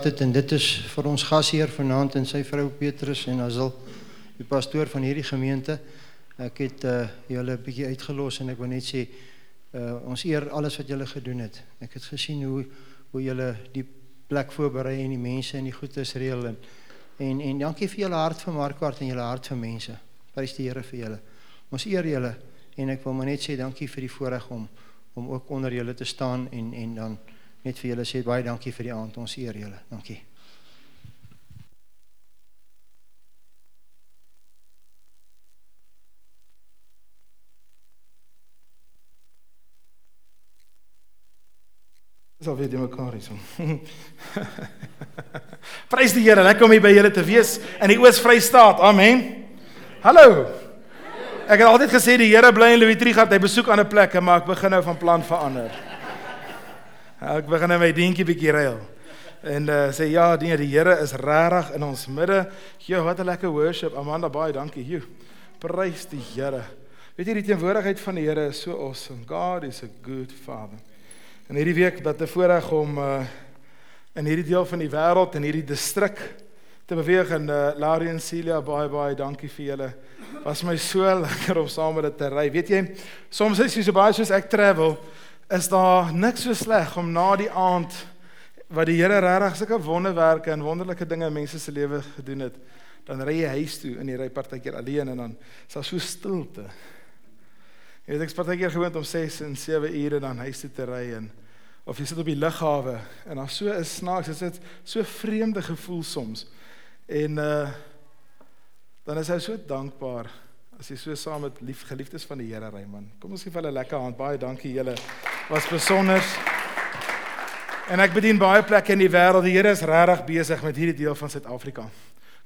gehad het en dit is vir ons gasheer vanaand en sy vrou Petrus en Azil, die pastoor van hierdie gemeente. Ek het uh, julle 'n bietjie uitgelos en ek wil net sê uh, ons eer alles wat julle gedoen het. Ek het gesien hoe hoe julle die plek voorberei en die mense en die goedes reël en en en dankie vir julle hart vir Markwart en julle hart vir mense. Prys die Here vir julle. Ons eer julle en ek wil maar net sê dankie vir die voorreg om om ook onder julle te staan en en dan net vir julle sê baie dankie vir die aand. Ons eer julle. Dankie. Dis al weer die mekaar hier so. Prys die Here, lekker om hier by julle te wees in die Oos-Vrystaat. Amen. Hallo. Ek het altyd gesê die Here bly in Louis Trichardt. Hy besoek ander plekke, maar ek begin nou van plan verander. Ek begin nou my dingetjie bietjie reël. En uh sê ja, die die Here is regtig in ons midde. Jo, wat 'n lekker worship. Amanda baie dankie. Jo. Prys die Here. Weet jy die teenwoordigheid van die Here is so awesome. God is a good father. En hierdie week dat 'n voorreg om uh in hierdie deel van die wêreld en hierdie distrik te beweeg en uh Larry en Celia baie baie dankie vir julle. Was my so lekker om saam met dit te ry. Weet jy, soms is jy so baie soos ek travel, is daar niks so sleg om na die aand wat die Here regtig sulke wonderwerke en wonderlike dinge in mense se lewe gedoen het, dan ry jy huis toe en jy ry partykeer alleen en dan is daar so stilte. Jy weet ek's partykeer gewoond om 6 en 7 ure dan huis toe te ry en of jy sit op die lughawe en dan so is snaaks, dit is so vreemde gevoel soms. En uh dan is hy so dankbaar as jy so saam met lief geliefdes van die Here ry man. Kom ons gee vir hulle lekker hand. Baie dankie julle. Was besonder. En ek bedien baie plekke in die wêreld. Die Here is regtig besig met hierdie deel van Suid-Afrika.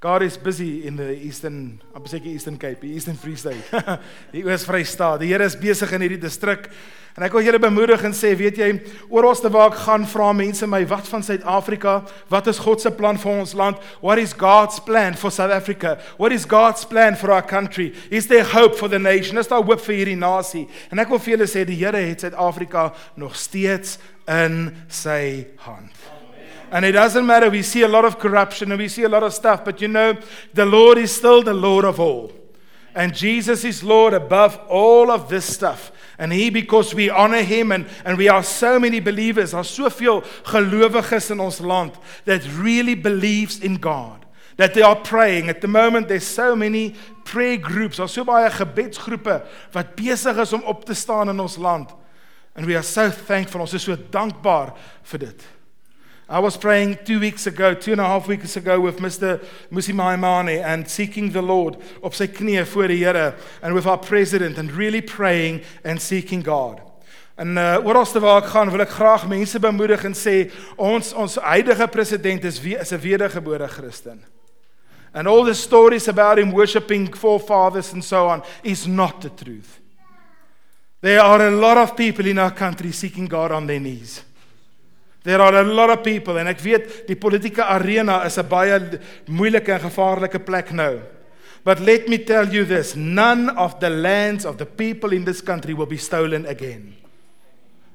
God is busy in the Eastern, I'm saying Eastern Cape, Eastern Free State. die Oos-Vrystaat. Die Here is besig in hierdie distrik. En ek wil julle bemoedig en sê, weet jy, oralste waar ek gaan vra mense my wat van Suid-Afrika? Wat is God se plan vir ons land? What is God's plan for South Africa? What is God's plan for our country? Is there hope for the nation? Is daar hoop vir hierdie nasie? En ek wil vir julle sê die Here het Suid-Afrika nog steeds in sy hand. And it doesn't matter. We see a lot of corruption and we see a lot of stuff, but you know, the Lord is still the Lord of all. And Jesus is Lord above all of this stuff. And he because we honor him and and we are so many believers, are soveel gelowiges in ons land that really believes in God. That they are praying. At the moment there's so many prayer groups, daar's so baie gebedsgroepe wat besig is om op te staan in ons land. And we are so thankful. Ons is so dankbaar vir dit. I was praying two weeks ago, two and a half weeks ago, with Mr. Musi Maimane and seeking the Lord op sy knieë voor die Here and with our president and really praying and seeking God. En uh oralste waar ek gaan, wil ek graag mense bemoedig en sê ons ons huidige president is wie is 'n wedergebore Christen. And all the stories about him worshiping forefathers and so on is not the truth. There are a lot of people in our country seeking God on their knees. There are a lot of people en ek weet die politieke arena is 'n baie moeilike en gevaarlike plek nou. But let me tell you this, none of the lands of the people in this country will be stolen again.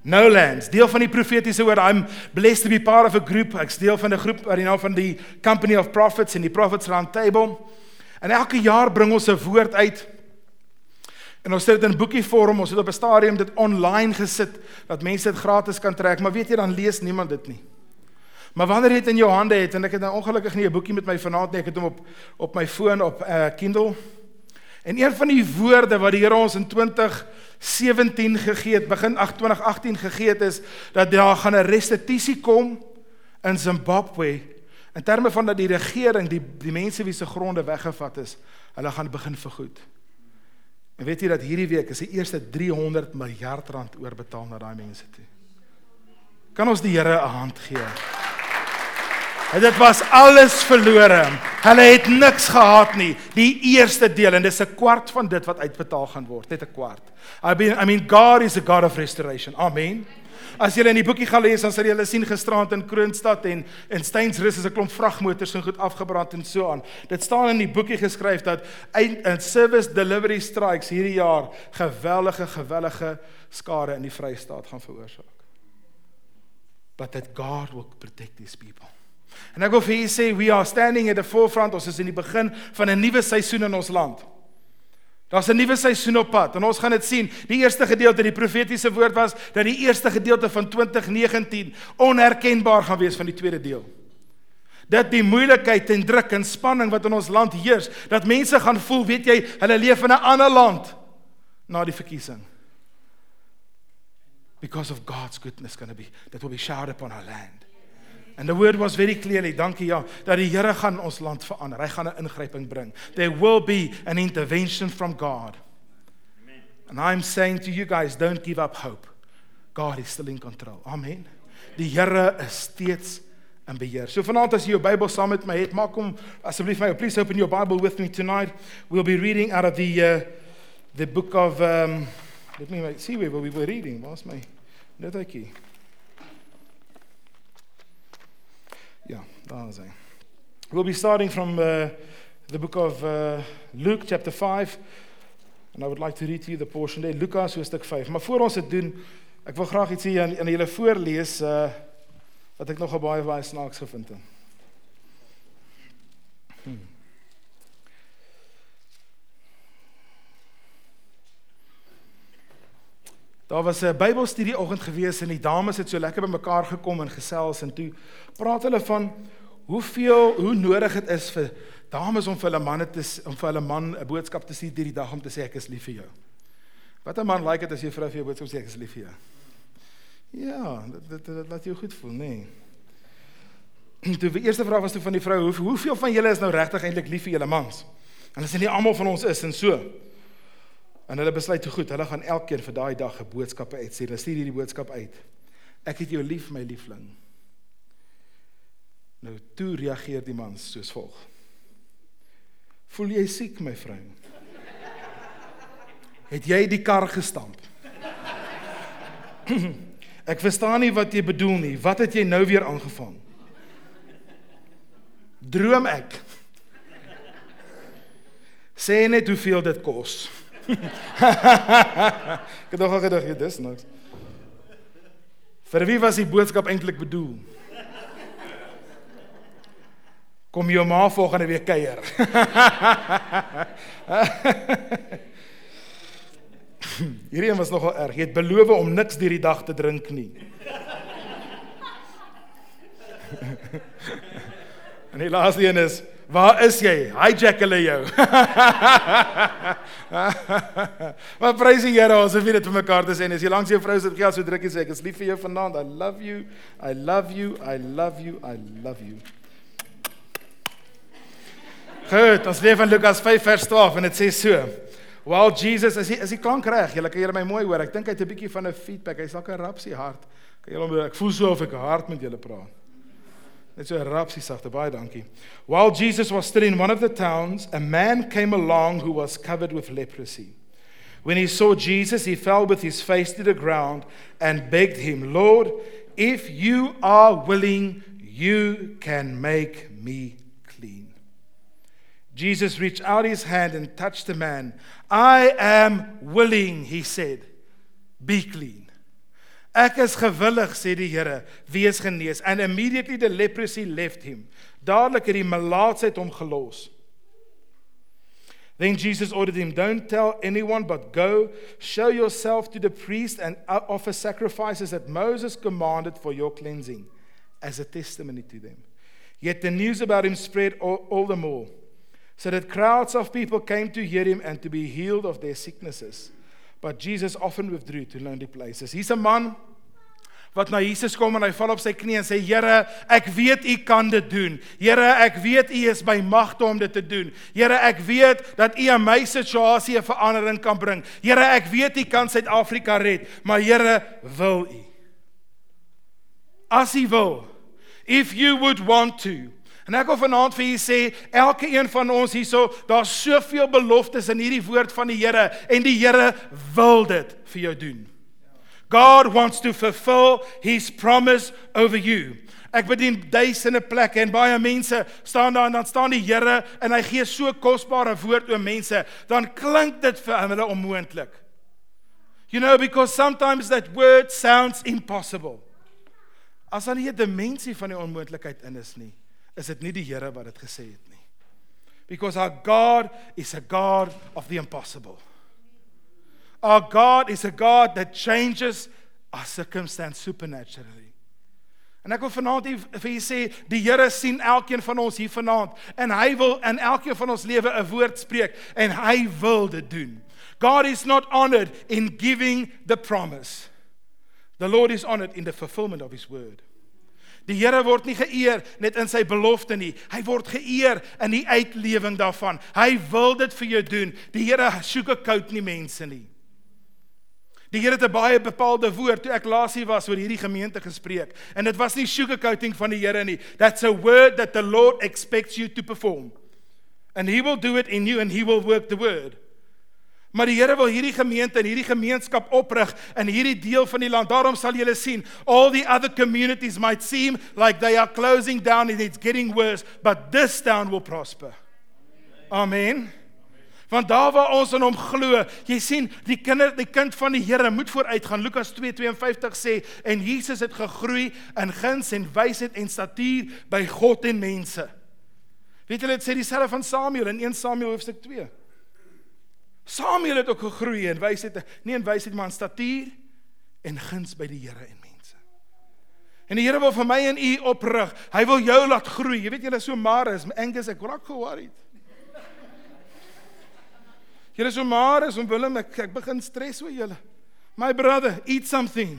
No lands. Deel van die profetiese woord, I'm blessed to be part of a group. Ek deel van 'n groep wat die naam van die Company of Prophets en die Prophets Round Table. En elke jaar bring ons 'n woord uit En ons sit dit in boekievorm, ons het op 'n stadium dit online gesit dat mense dit gratis kan trek, maar weet jy dan lees niemand dit nie. Maar wanneer jy dit in jou hande het en ek het nou ongelukkig nie 'n boekie met my vanaand nie, ek het hom op op my foon op uh, Kindle. En een van die woorde wat die Here ons in 2017 gegee het, begin 2018 gegee het is dat daar gaan 'n restituisie kom in Zimbabwe in terme van dat die regering die die mense wie se gronde weggevat is, hulle gaan begin vergoed. En weet jy dat hierdie week is die eerste 300 miljard rand oorbetaal na daai mense toe. Kan ons die Here 'n hand gee? En dit was alles verlore. Hulle het niks gehad nie. Die eerste deel en dis 'n kwart van dit wat uitbetaal gaan word, net 'n kwart. I mean I mean God is a God of restoration. Amen. As jy in die boekie gaan lees, dan sal jy hulle sien gisterand in Kroonstad en in Steensrus is 'n klomp vragmotors en goed afgebrand en so aan. Dit staan in die boekie geskryf dat in service delivery strikes hierdie jaar geweldige gewellige skade in die Vrystaat gaan veroorsaak. But that God will protect these people. En ek wil vir julle sê we are standing at the forefront ons is in die begin van 'n nuwe seisoen in ons land. Daar's 'n nuwe seisoen op pad en ons gaan dit sien. Die eerste gedeelte die profetiese woord was dat die eerste gedeelte van 2019 onherkenbaar gaan wees van die tweede deel. Dat die moeilikheid en druk en spanning wat in ons land heers, dat mense gaan voel, weet jy, hulle leef in 'n ander land na die verkiesing. Because of God's goodness going to be that will be showered upon our land. And the word was very clearly, dankie ja, dat die Here gaan ons land verander. Hy gaan 'n ingryping bring. There will be an intervention from God. Amen. And I'm saying to you guys, don't give up hope. God is still in control. Amen. Die Here is steeds in beheer. So vanaand as jy jou Bybel saam met my het, maak hom asseblief my. Please open your Bible with me tonight. We'll be reading out of the uh, the book of um let me see where we were reading. Waar's my notatjie? Daar is hy. We'll be starting from uh, the book of uh, Luke chapter 5 and I would like to read to you the portion there Lukas hoofstuk 5. Maar voor ons dit doen, ek wil graag iets hier aan aan julle voorlees uh wat ek nogal baie baie snaaks gevind het. Hmm. Daar was 'n Bybelstudie oggend gewees en die dames het so lekker bymekaar gekom en gesels en toe praat hulle van hoeveel hoe nodig dit is vir dames om vir hulle manne te om vir hulle man 'n boodskap te stuur hierdie dag om te sê ek is lief vir jou. Wat 'n man like dit as jy vrou vir jou boodskap sê ek is lief vir jou. Ja, dit dit, dit laat jou goed voel. Nee. Toe die eerste vraag was toe van die vrou, hoe, hoeveel van julle is nou regtig eintlik lief vir julle mans? En hulle sê nie almal van ons is en so. En hulle besluit te goed, hulle gaan elkeen vir daai dag 'n boodskap uitsê. Hulle stuur hierdie boodskap uit. Ek het jou lief, my liefling. Nou toe reageer die man soos volg. Voel jy siek, my vrou? Het jy die kar gestamp? Ek verstaan nie wat jy bedoel nie. Wat het jy nou weer aangevang? Droom ek? Sê net hoeveel dit kos. ek het nog al gedag, dis niks. Vir wie was die boodskap eintlik bedoel? Kom jou ma volgende week kuier. Hierdie een was nogal erg. Jy het beloof om niks deur die dag te drink nie. en die laaste een is Waar is jy? Hijack hulle jou. maar prys die Here ons het dit vir mekaar te sê en as jy langs jou vrou sit, gee haar so drukkie sê ek is lief vir jou vanaand. I love you. I love you. I love you. I love you. Goed, ons lees van Lukas 5 vers 12 en dit sê so. While Jesus as hy as hy klank reg, julle kan julle my mooi hoor. Ek dink hy het 'n bietjie van 'n feedback. Hy's dalk 'n rapsie hart. Kan julle ek voel so of ek hard met julle praat. Net so rapsie sagte baie dankie. While Jesus was still in one of the towns, a man came along who was covered with leprosy. When he saw Jesus, he fell with his face to the ground and begged him, "Lord, if you are willing, you can make me clean." Jesus reached out his hand and touched the man. "I am willing," he said. "Be clean." Ek is gewillig sê die Here, wees genees and immediately the leprosy left him. Dadelik het die melaatsheid hom gelos. Then Jesus ordered him, Don't tell anyone, but go, show yourself to the priest, and offer sacrifices that Moses commanded for your cleansing, as a testimony to them. Yet the news about him spread all, all the more, so that crowds of people came to hear him and to be healed of their sicknesses. But Jesus often withdrew to lonely places. He's a man wat na Jesus kom en hy val op sy knie en sê Here, ek weet u kan dit doen. Here, ek weet u is by magte om dit te doen. Here, ek weet dat u aan my situasie 'n verandering kan bring. Here, ek weet u kan Suid-Afrika red, maar Here, wil u? As u wil, if you would want to. En ek wil vanaand vir julle sê, elke een van ons hierso, daar's soveel beloftes in hierdie woord van die Here en die Here wil dit vir jou doen. God wants to fulfill his promise over you. Ek bedien duisende plekke en baie mense staan daar en dan staan die Here en hy gee so kosbare woord oor mense, dan klink dit vir hulle onmoontlik. You know because sometimes that word sounds impossible. As daar nie 'n dimensie van die onmoontlikheid in is nie, is dit nie die Here wat dit gesê het nie. Because our God is a God of the impossible. Our God is a God that changes our circumstance supernaturally. En ek wil vanaand vir julle sê, die Here sien elkeen van ons hier vanaand en hy wil in elkeen van ons lewe 'n woord spreek en hy wil dit doen. God is not honored in giving the promise. The Lord is honored in the fulfillment of his word. Die Here word nie geëer net in sy belofte nie. Hy word geëer in die uitlewing daarvan. Hy wil dit vir jou doen. Die Here soek 'n koud nie mense nie. Die Here het 'n baie bepaalde woord toe ek laas hier was oor hierdie gemeente gespreek. En dit was nie sugarcoating van die Here nie. That's a word that the Lord expects you to perform. And he will do it in you and he will work the word. Maar die Here wil hierdie gemeente en hierdie gemeenskap oprig in hierdie deel van die land. Daarom sal julle sien, all the other communities might seem like they are closing down and it's getting worse, but this town will prosper. Amen. Want daar waar ons in hom glo, jy sien, die kinder, die kind van die Here moet vooruit gaan. Lukas 2:52 sê en Jesus het gegroei in guns en wysheid en statuur by God en mense. Weet julle dit sê dieselfde van Samuel in 1 Samuel hoofstuk 2. Samuel het ook gegroei in wysheid, nie in wysheid maar in statuur en guns by die Here en mense. En die Here wil vir my en u oprig. Hy wil jou laat groei. Jy weet julle so maar is Angus ek raak geworried. Julle so maar is om Willem ek ek begin stres oor julle. My brother, eat something.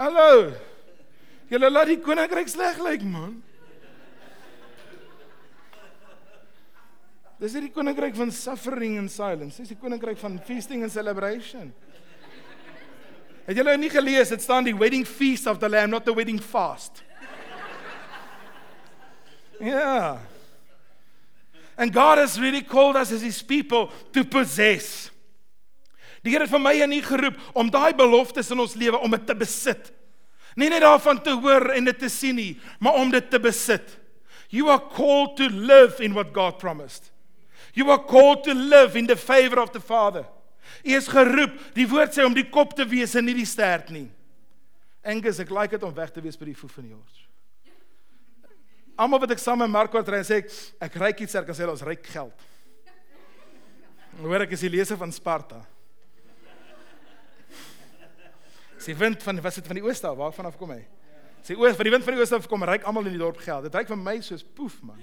Hallo. Julle laat die koninkryk sleg lyk, man. Dis nie die koninkryk van suffering and silence, dis die koninkryk van feasting and celebration. Het julle nie gelees dit staan die wedding feast of the lamb not the wedding fast. Ja. Yeah. And God has really called us as his people to possess. Die Here het vir my en u geroep om daai beloftes in ons lewe om dit te besit. Nie net daarvan te hoor en dit te sien nie, maar om dit te besit. You are called to live in what God promised. You are called to live in the favor of the Father. U is geroep, die woord sê om die kop te wees en nie die stert nie. Angus, ek like dit om weg te wees by die voet van die hors. Almal wat ek saam met Marco ry en sê ek ek ry iets sterk sê ons ry geld. Hoor ek is die leser van Sparta. Sy wind van was dit van die ooste af, waarvan af kom hy? Sy oos van die wind van die ooste af kom, ry almal in die dorp geld. Dit ry vir my soos poef man.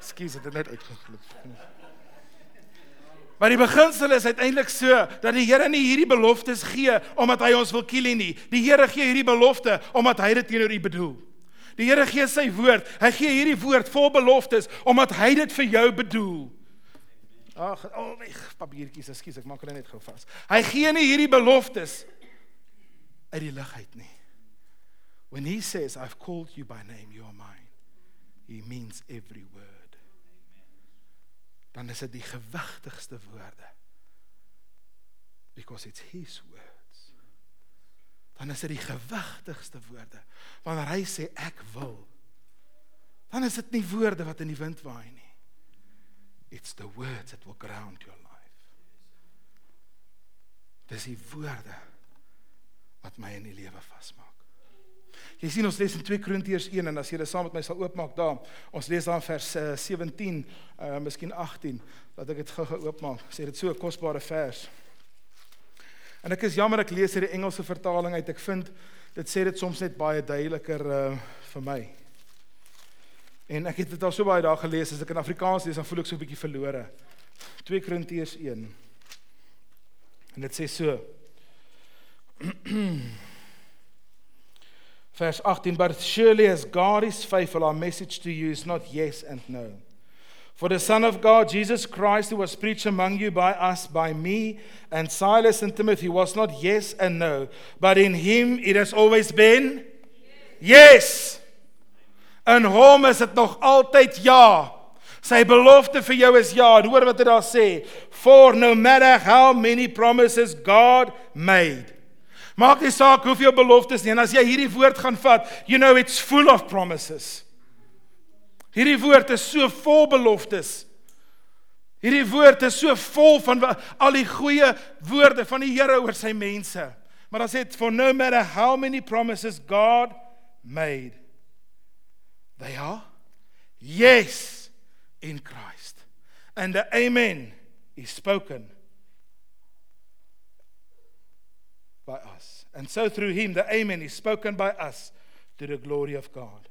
Skus, dit het net uitgeglip. Maar die beginsel is uiteindelik so dat die Here nie hierdie beloftes gee omdat hy ons wil kill nie. Die Here gee hierdie belofte omdat hy dit teenoor u bedoel. Die Here gee sy woord. Hy gee hierdie woord vol beloftes omdat hy dit vir jou bedoel. Ag, oh, nee, papiertjies, ekskuus, ek maak hulle net gou vas. Hy gee nie hierdie beloftes uit die lug uit nie. When he says I've called you by name, you are mine. He means every word dan is dit die gewigtigste woorde. Because it's his words. Dan is dit die gewigtigste woorde. Wanneer hy sê ek wil, dan is dit nie woorde wat in die wind waai nie. It's the words that will ground your life. Dis die woorde wat my in die lewe vasmaak. Jy sien ons lees in 2 Korintiërs 1 en as jy dit saam met my sal oopmaak daar, ons lees daar in vers uh, 17, uh miskien 18, dat ek dit gou-gou oopmaak. Sê dit so 'n kosbare vers. En ek is jammer ek lees hierdie Engelse vertaling uit. Ek vind dit sê dit soms net baie duideliker uh vir my. En ek het dit al so baie dae gelees as ek in Afrikaans lees dan voel ek so 'n bietjie verlore. 2 Korintiërs 1. En dit sê so Verse 18 But surely as God is faithful, our message to you is not yes and no. For the Son of God, Jesus Christ, who was preached among you by us, by me, and Silas and Timothy, was not yes and no, but in him it has always been yes. In hom is dit nog altyd ja. Sy belofte vir jou is ja. Hoor wat dit daar sê. For no matter how many promises God made, Maak nie saak hoeveel beloftes nie en as jy hierdie woord gaan vat, you know it's full of promises. Hierdie woord is so vol beloftes. Hierdie woord is so vol van al die goeie woorde van die Here oor sy mense. Maar dan sê dit for no matter how many promises God made they are yes in Christ. And the amen is spoken by us. And so through him the amen is spoken by us to the glory of God.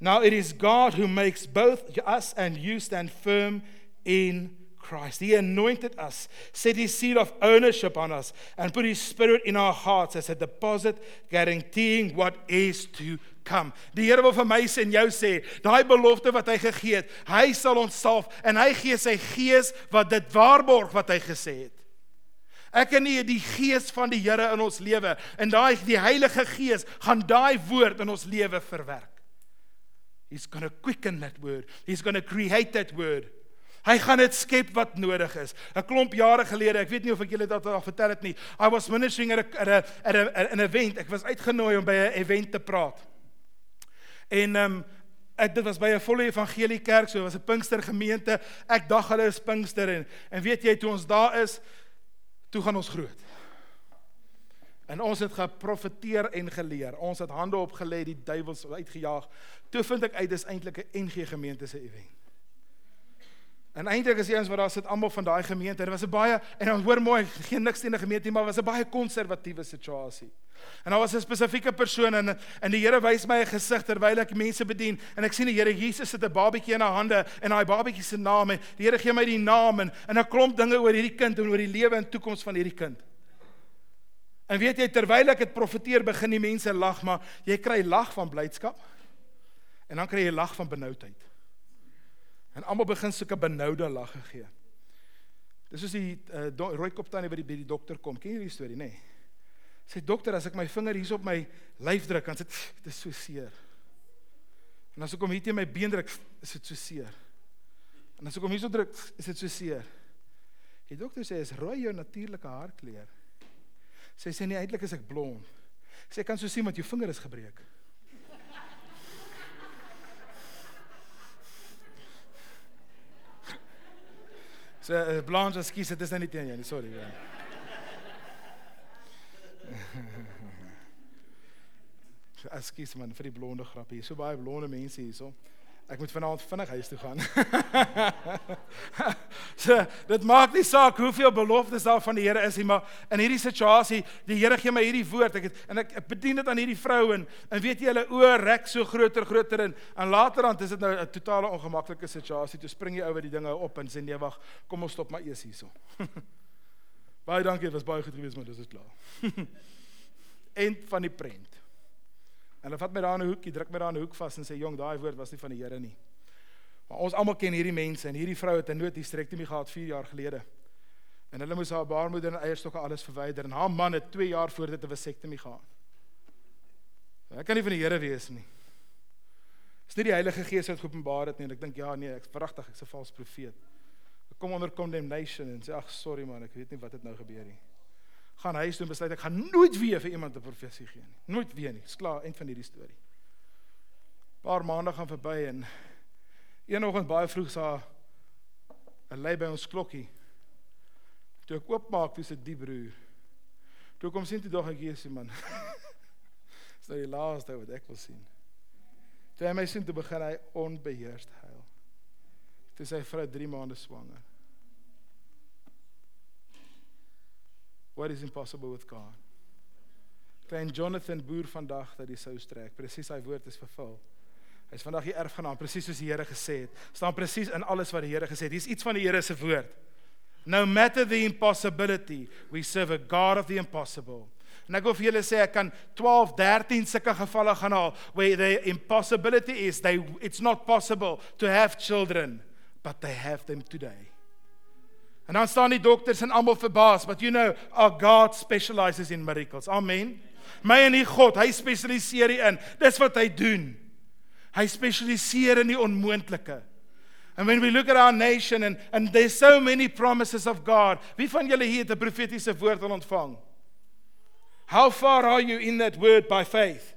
Now it is God who makes both us and you stand firm in Christ. He anointed us, set his seal of ownership on us, and put his spirit in our hearts as a deposit guaranteeing what is to come. Die Here wil vir my sê en jou sê, daai belofte wat hy gegee het, hy sal ons salf en hy gee sy gees wat dit waarborg wat hy gesê het. Ek en nie die gees van die Here in ons lewe en daai die Heilige Gees gaan daai woord in ons lewe verwerk. He's going to quicken that word. He's going to create that word. Hy gaan dit skep wat nodig is. 'n Klomp jare gelede, ek weet nie of ek julle dit al vertel het nie. I was ministering at a at a at a, at an event. Ek was uitgenooi om by 'n event te praat. En ehm um, ek dit was by 'n volle evangelie kerk, so was 'n Pinkster gemeente. Ek dag hulle is Pinkster en en weet jy toe ons daar is, toe gaan ons groot. En ons het geprofeteer en geleer. Ons het hande opgelê, die duiwels uitgejaag. Toe vind ek uit dis eintlik 'n NG gemeente se event. En eintlik is die ouens wat daar sit almal van daai gemeente. Dit was 'n baie en ons hoor mooi, geen niks teen die gemeente nie, maar was 'n baie konservatiewe situasie. En daar was 'n spesifieke persoon en en die Here wys my 'n gesig terwyl ek mense bedien en ek sien die Here Jesus sit 'n babatjie in haar hande en daai babatjie se naam en die Here gee my die naam en en 'n klomp dinge oor hierdie kind en oor die lewe en toekoms van hierdie kind. En weet jy terwyl ek dit profeteer begin die mense lag maar jy kry lag van blydskap en dan kry jy lag van benoudheid. En almal begin sulke benoude lag gee. Dis soos die uh, rooi kop tannie wat by die dokter kom. Ken jy die storie, nê? Nee? Sê dokter, as ek my vinger hier op my lyf druk, dan sit dit is so seer. En as ek hom hier teen my been druk, is dit so seer. En as ek hom hier so druk, is dit so seer. Die dokter sê is rooi jou natuurlike haarkleur. Sy sê nee, eintlik is ek blond. Sê kan so sien want jou vinger is gebreek. So uh, Blanche, ekskuus, dit is nou nie teen jou nie, sorry. Ja. Ekskuus man vir die blonde grap hier. So baie blonde mense hierso. Ek moet vanaand vinnig huis toe gaan. so, dit maak nie saak hoeveel beloftes daar van die Here is nie, maar in hierdie situasie, die Here gee my hierdie woord. Ek het en ek, ek bedien dit aan hierdie vrou en en weet jy hulle oë rek so groter groter in. En later dan is dit nou 'n totale ongemaklike situasie. Toe spring jy oor die dinge op en sê nee, wag, kom ons stop maar eers hierso. baie dankie, dit was baie goed geweest, maar dis is klaar. End van die prent. Hulle vat my daar in 'n hoekie, druk my daar in 'n hoek vas en sê jong, daai woord was nie van die Here nie. Maar ons almal ken hierdie mense en hierdie vrou het 'n noodhysterektomie gehad 4 jaar gelede. En hulle moes haar baarmoeder en eierstokke alles verwyder en haar man het 2 jaar voor dit 'n vasektomie gehad. Ek kan nie van die Here wees nie. Dis nie die Heilige Gees wat geopenbaar het nie en ek dink ja nee, ek's verragtig, ek's 'n valse profeet. Ek kom onder condemnation en sê ag sorry man, ek weet nie wat het nou gebeur nie gaan huis toe en besluit ek gaan nooit weer vir iemand 'n profesie gee nie. Nooit weer nie. Dis klaar, eind van hierdie storie. Paar maande gaan verby en een oggend baie vroeg sa 'n lei by ons klokkie. Toe ek oopmaak, dis 'n diep broer. Toe kom sien toe dog ek hier sien man. Dis nou die laaste wat ek wil sien. Toe hy my sien toe begin hy onbeheerst huil. Toe sy vrou 3 maande swanger. What is impossible with God? Klein Jonathan boer vandag dat die sou strek. Presies sy woord is vervul. Hy's vandag die erfgenaam presies soos die Here gesê het. Staan presies in alles wat die Here gesê het. Hier's iets van die Here se woord. No matter the impossibility, we serve a God of the impossible. En ek wil vir julle sê ek kan 12, 13 sulke gevalle gaan haal where the impossibility is they it's not possible to have children, but they have them today. En dan staan die dokters en almal verbaas, but you know, our God specializes in miracles. Amen. My en die God, hy spesialiseer in. Dis wat hy doen. Hy spesialiseer in die onmoontlike. And when we look at our nation and and there's so many promises of God. Wie van julle hier het 'n profetiese woord ontvang? How far are you in that word by faith?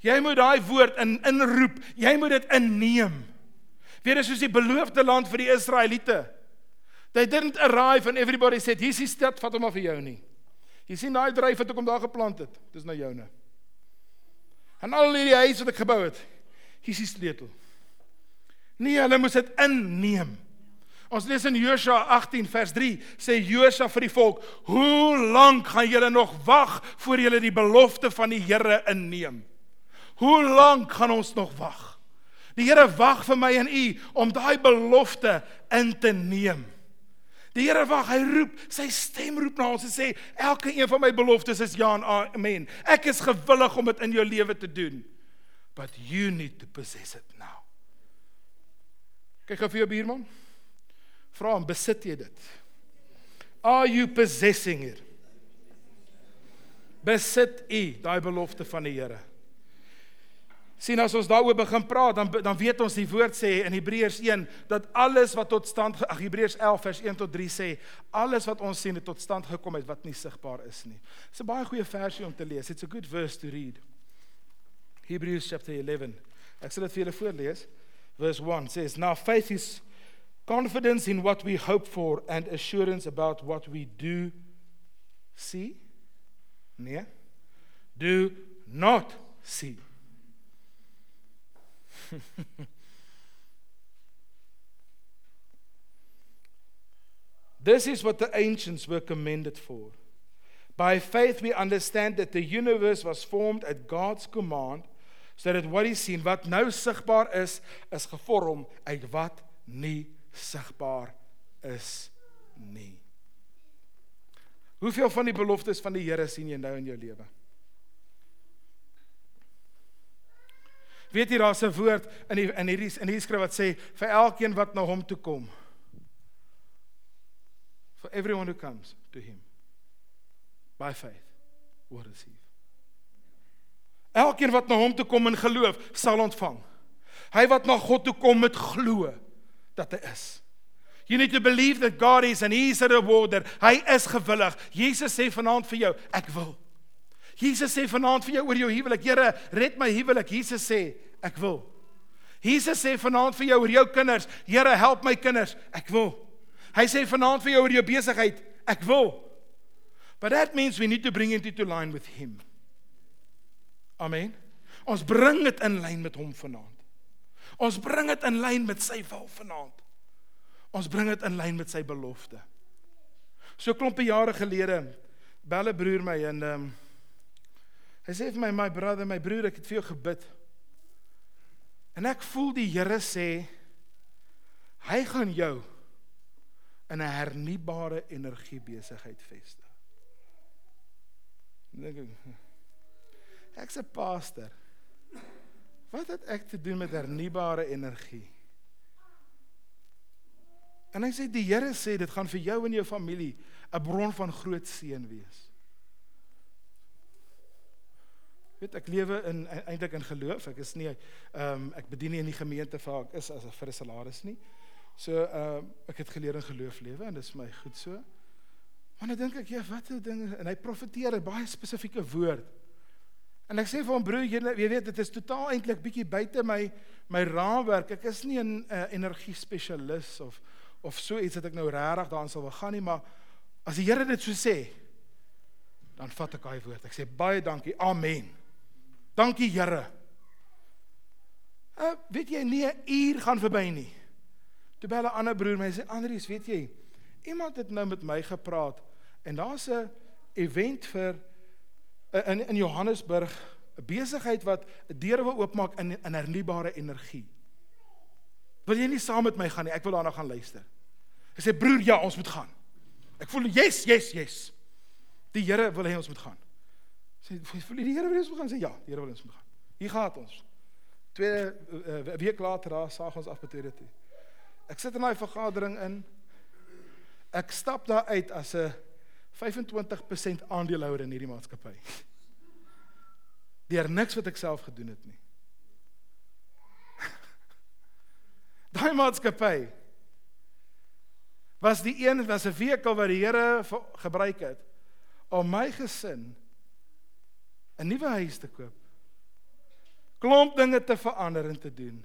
Jy moet daai woord in inroep. Jy moet dit inneem. Weer is soos die beloofde land vir die Israeliete. They didn't arrive and everybody said, "Hier's die stad, vat hom maar vir jou nie." Jy sien daai dryf wat ek om daar geplant het. Dis nou joune. En al hierdie huis wat ek gebou het, hier's die sleutel. Nee, hulle moes dit inneem. Ons lees in Josua 18 vers 3 sê Josua vir die volk: "Hoe lank gaan julle nog wag voor julle die belofte van die Here inneem? Hoe lank gaan ons nog wag? Die Here wag vir my en u om daai belofte in te neem." Die Here wag, hy roep, sy stem roep na ons en sê elke een van my beloftes is ja en amen. Ek is gewillig om dit in jou lewe te doen. But you need to possess it now. Kyk gou vir jou buurman. Vra hom, besit jy dit? Are you possessing it? Besit u daai belofte van die Here? Sien as ons daaroor begin praat dan dan weet ons die woord sê in Hebreërs 1 dat alles wat tot stand ag Hebreërs 11 vers 1 tot 3 sê alles wat ons sien het tot stand gekom het wat nie sigbaar is nie. Dis 'n baie goeie versie om te lees. It's a good verse to read. Hebrews chapter 11. Ek sal dit vir julle voorlees. Verse 1 says now faith is confidence in what we hope for and assurance about what we do see. Nee. Do not see. this is what the ancients were commended for. By faith, we understand that the universe was formed at God's command, so that what is seen, wat nou sigbaar is, is gevorm uit wat nie sigbaar is nie. Hoeveel van die beloftes van die Here sien jy nou in jou lewe? Weet jy daar's 'n woord in die, in hierdie in hierdie skrif wat sê vir elkeen wat na hom toe kom. For everyone who comes to him by faith will receive. Elkeen wat na hom toe kom in geloof sal ontvang. Hy wat na God toe kom met glo dat hy is. You need to believe that God is and he is a rewarder. Hy is gewillig. Jesus sê vanaand vir jou, ek wil. Jesus sê vanaand vir jou oor jou huwelik, Here, red my huwelik. Jesus sê, ek wil. Jesus sê vanaand vir jou oor jou kinders, Here, help my kinders. Ek wil. Hy sê vanaand vir jou oor jou besigheid, ek wil. But that means we need to bring it into line with him. Amen. Ons bring dit in lyn met hom vanaand. Ons bring dit in lyn met sy wil vanaand. Ons bring dit in lyn met sy belofte. So klompe jare gelede bel 'n broer my en ehm um, Hy sê vir my my brother, my broer, ek het vir jou gebid. En ek voel die Here sê hy gaan jou in 'n hernubare energie besigheid vestig. Dink ek. Ek's 'n pastor. Wat het ek te doen met hernubare energie? En hy sê die Here sê dit gaan vir jou en jou familie 'n bron van groot seën wees. Weet ek lewe in e-, eintlik in geloof. Ek is nie ehm um, ek bedien nie in die gemeente waar ek is as 'n vir 'n salaris nie. So ehm um, ek het geleer in geloof lewe en dit is my goed so. Maar nou dink ek, ja, wat 'n ding en hy profeteer 'n baie spesifieke woord. En ek sê vir hom broer, jy, weet dit is totaal eintlik bietjie buite my my raamwerk. Ek is nie 'n uh, energie spesialis of of so iets dat ek nou regtig daarin sal wil gaan nie, maar as die Here dit so sê, dan vat ek daai woord. Ek sê baie dankie. Amen. Dankie Here. Uh, weet jy nie 'n uur gaan verby nie. Toe bel 'n ander broer my sê Andrius, weet jy, iemand het nou met my gepraat en daar's 'n event vir uh, in in Johannesburg, 'n besigheid wat deure wil oopmaak in in hernubare energie. Wil jy nie saam met my gaan nie? Ek wil daarna gaan luister. Hy sê broer, ja, ons moet gaan. Ek voel yes, yes, yes. Die Here wil hê ons moet gaan. Sê voel die Here wil ons gaan sê ja, die Here wil ons gaan. Hier gaan ons. Twee uh, week later daar saag ons af by dit. Ek sit in daai vergadering in. Ek stap daar uit as 'n 25% aandeelhouer in hierdie maatskappy. Deur niks wat ek self gedoen het nie. Daai maatskappy was die een was 'n vehikel wat die Here gebruik het om my gesin 'n nuwe huis te koop. Klomp dinge te verander en te doen.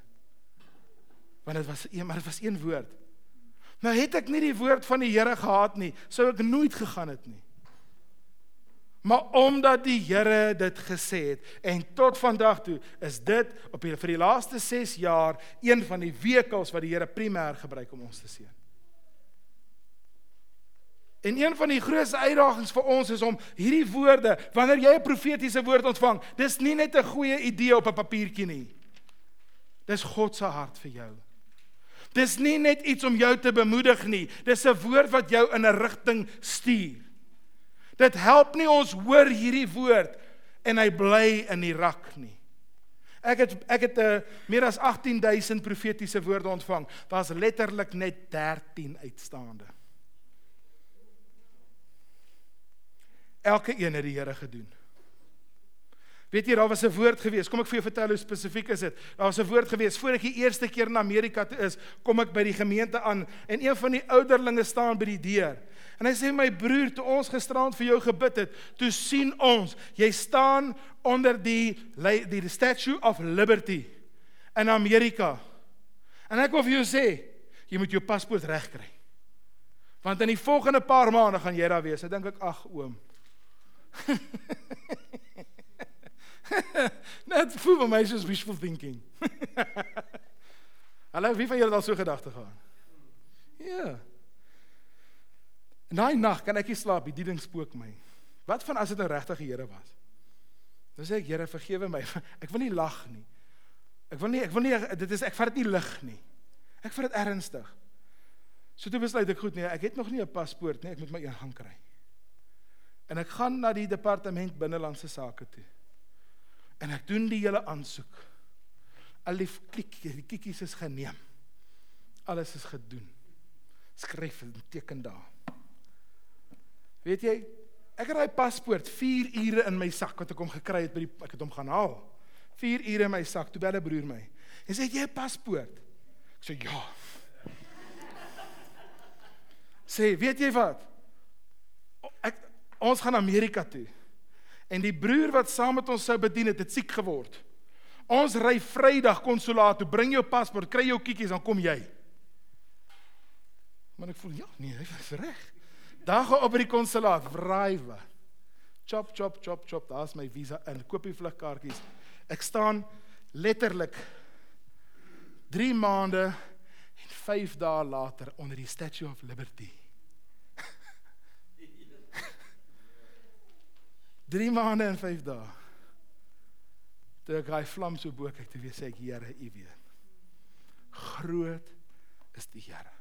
Want dit was een, maar dit was een woord. Nou het ek nie die woord van die Here gehad nie, sou ek nooit gegaan het nie. Maar omdat die Here dit gesê het en tot vandag toe is dit op die, vir die laaste 6 jaar een van die wekels wat die Here primêr gebruik om ons te seën. En een van die grootste uitdagings vir ons is om hierdie woorde, wanneer jy 'n profetiese woord ontvang, dis nie net 'n goeie idee op 'n papiertjie nie. Dis God se hart vir jou. Dis nie net iets om jou te bemoedig nie. Dis 'n woord wat jou in 'n rigting stuur. Dit help nie ons hoor hierdie woord en hy bly in die rak nie. Ek het ek het 'n uh, meer as 18000 profetiese woorde ontvang. Daar's letterlik net 13 uitstaande. Elke een het die Here gedoen. Weet jy, daar was 'n woord gewees. Kom ek vir jou vertel hoe spesifiek is dit? Daar was 'n woord gewees voor ek die eerste keer in Amerika toe is, kom ek by die gemeente aan en een van die ouderlinge staan by die deur. En hy sê my broer, toe ons gisterand vir jou gebid het, toe sien ons jy staan onder die, die Statue of Liberty in Amerika. En ek wil vir jou sê, jy moet jou paspoort regkry. Want in die volgende paar maande gaan jy daar wees. Ek dink ek ag oom. Net voel vir my soos wishful thinking. Hallo, wie van julle het al so gedagte gehad? Ja. Daai nag kan ek nie slaap, die ding spook my. Wat van as dit 'n nou regte Here was? Dan sê ek, Here, vergewe my. Ek wil nie lag nie. Ek wil nie ek wil nie dit is ek vat dit nie lig nie. Ek vat dit ernstig. So toe besluit ek goed nee, ek het nog nie 'n paspoort nie, ek moet my een gaan kry. En ek gaan na die departement binnelandse sake toe. En ek doen die hele aansoek. Al die klikkies, die kikkies is geneem. Alles is gedoen. Skryf en teken daar. Weet jy, ek het daai paspoort 4 ure in my sak wat ek hom gekry het by die ek het hom gaan haal. 4 ure in my sak. Toe bel 'n broer my. Hy sê jy 'n paspoort. Ek sê ja. Sê, weet jy wat? Ons gaan Amerika toe. En die broer wat saam met ons sou bedien het, het siek geword. Ons ry Vrydag konsulaat toe, bring jou paspoort, kry jou kiekies dan kom jy. Maar ek voel ja, nee, hy is reg. Daar gaan op by die konsulaat, wrywe. Chop chop chop chop, daar's my visa in. Koop die vlugkaartjies. Ek staan letterlik 3 maande en 5 dae later onder die Statue of Liberty. 3 maande en 5 dae. Toe ek hy vlam so bo kyk, toe weer sê ek Here, U weet. Groot is die Here.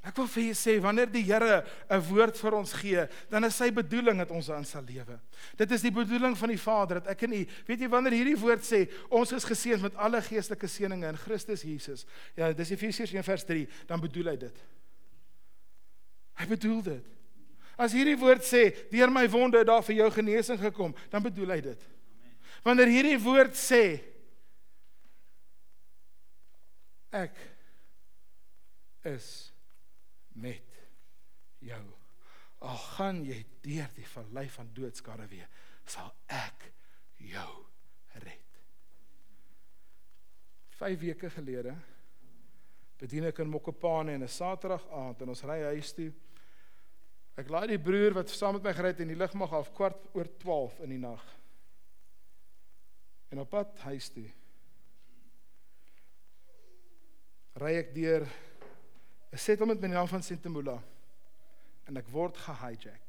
Ek wil vir julle sê wanneer die Here 'n woord vir ons gee, dan is sy bedoeling dat ons aan sal lewe. Dit is die bedoeling van die Vader dat ek en u, weet jy wanneer hierdie woord sê, ons is geseën met alle geestelike seënings in Christus Jesus. Ja, dis Efesiërs 1:3, dan bedoel hy dit. Hy bedoel dit. As hierdie woord sê, deur my wonde daar vir jou genesing gekom, dan bedoel hy dit. Wanneer hierdie woord sê ek is met jou. Al gaan jy deur die vallei van doodskade weer, sal ek jou red. 5 weke gelede bedien ek in Mokopane en 'n Saterdag aand en ons ry huis toe. Ek laai die broer wat saam met my gery het in die lugmag af kwart oor 12 in die nag. En op pad huis toe. Ry ek deur 'n settlement met die naam van Sentemula en ek word gehijack.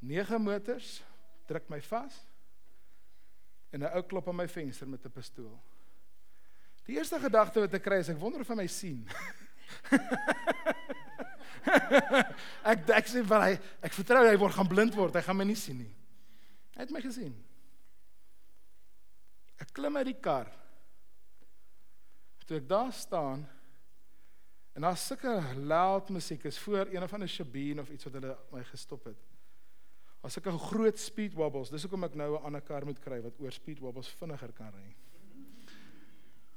Nege motors druk my vas en 'n ou klop aan my venster met 'n pistool. Die eerste gedagte wat ek kry is ek wonder of hy my sien. ek ek sê vir hy ek vertrou hy word gaan blind word, hy gaan my nie sien nie. Hy het my gesien. Ek klim uit die kar. Toe ek daar staan en daar sulke loud musiek is voor een of ander Shabine of iets wat hulle my gestop het. Ek 'n groot speed wobbles, dis hoekom ek nou 'n ander kar moet kry wat oor speed wobbles vinniger kan ry.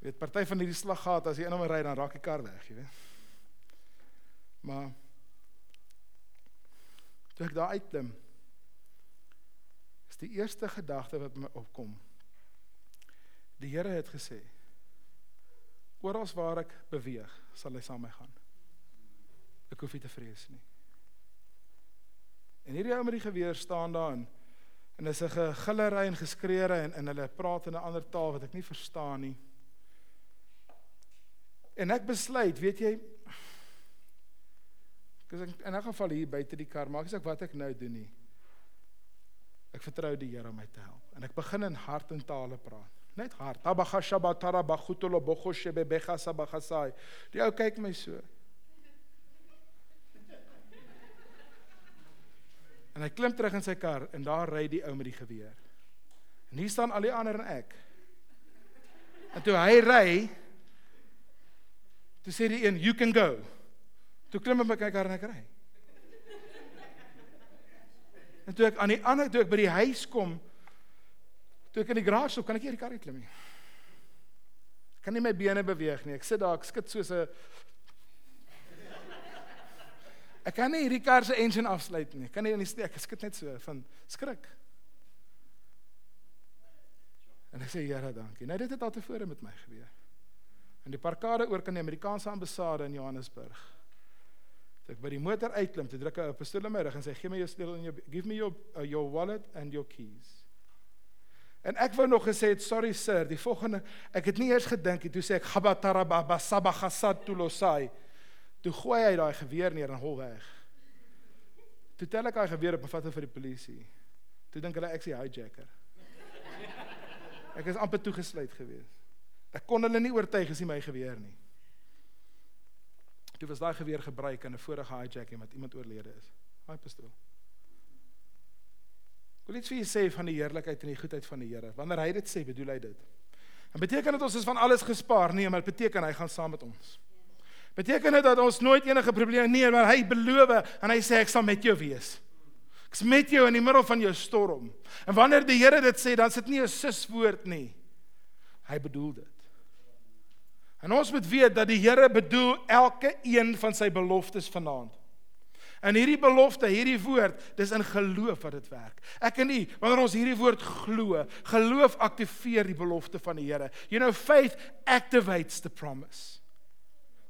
Jy weet party van hierdie slaggate as jy in hom ry dan raak die kar weg, jy weet. Maar toe ek daar uitklim, is die eerste gedagte wat my opkom. Die Here het gesê: Oral waar ek beweeg, sal hy saam met my gaan. Ek hoef nie te vrees nie. En hierdie ou met die geweer staan daar en en is 'n gegillery en geskreeure en en hulle praat in 'n ander taal wat ek nie verstaan nie. En ek besluit, weet jy, ek is in 'n geval hier buite die kar, maak as ek wat ek nou doen nie. Ek vertrou die Here om my te help en ek begin in hart en tale praat. Net hart. Tabakhashabatara bakhutolo bokhoshebe bekhasabahasai. Die ou kyk my so. En hy klim terug in sy kar en daar ry die ou met die geweer. En hier staan al die ander en ek. En toe hy ry, toe sê die een, "You can go." Toe klim ek my kar en ek ry. En toe ek aan die ander toe ek by die huis kom, toe ek in die garage stop, kan ek nie die kar uitklim nie. Kan nie my bene beweeg nie. Ek sit daar, ek skud soos 'n Ek kan nie hierdie kar se engine afsluit nie. Ek kan nie in die steek, ek skud net so van skrik. En ek sê Here, dankie. Nou dit het al tevore met my gebeur. In die parkade oor kan die Amerikaanse ambassade in Johannesburg. Toe ek by die motor uitklim, toe druk hy 'n pistool in my rug en sê gee my jou sleutel en jou give me your uh, your wallet and your keys. En ek wou nog gesê het sorry sir, die volgende ek het nie eers gedink nie, toe sê ek gabataraba basabahasat tulosai. Toe gooi hy daai geweer neer en hol weg. Toe tel ek daai geweer op en vat hom vir die polisie. Toe dink hulle ek is die hijacker. Ek is amper toegesluit gewees. Ek kon hulle nie oortuig as hy my geweer nie. Toe was daai geweer gebruik in 'n vorige hijacking wat iemand oorlede is. Daai pistool. Ek wil iets vir julle sê van die heerlikheid en die goedheid van die Here. Wanneer hy dit sê, bedoel hy dit. En beteken dit ons is van alles gespaar? Nee, maar dit beteken hy gaan saam met ons. Beteken dit dat ons nooit enige probleme nie, maar hy beloof en hy sê ek sal met jou wees. Ek's met jou in die middel van jou storm. En wanneer die Here dit sê, dan sit nie 'n suswoord nie. Hy bedoel dit. En ons moet weet dat die Here bedoel elke een van sy beloftes vanaand. En hierdie belofte, hierdie woord, dis in geloof wat dit werk. Ek en u, wanneer ons hierdie woord glo, geloof aktiveer die belofte van die Here. You know faith activates the promise.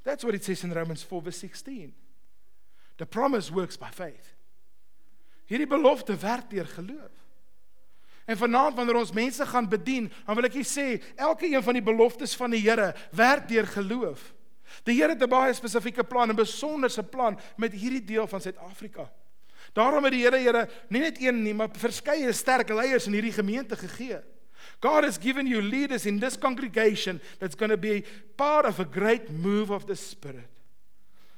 That's what it says in Romans 4 verse 16. The promise works by faith. Hierdie belofte werk deur geloof. En vanaand wanneer ons mense gaan bedien, dan wil ek julle sê, elke een van die beloftes van die Here werk deur geloof. Die Here het 'n baie spesifieke plan, 'n besonderse plan met hierdie deel van Suid-Afrika. Daarom het die Here Here nie net een nie, maar verskeie sterk leiers in hierdie gemeente gegee. God has given you leaders in this congregation that's going to be part of a great move of the Spirit.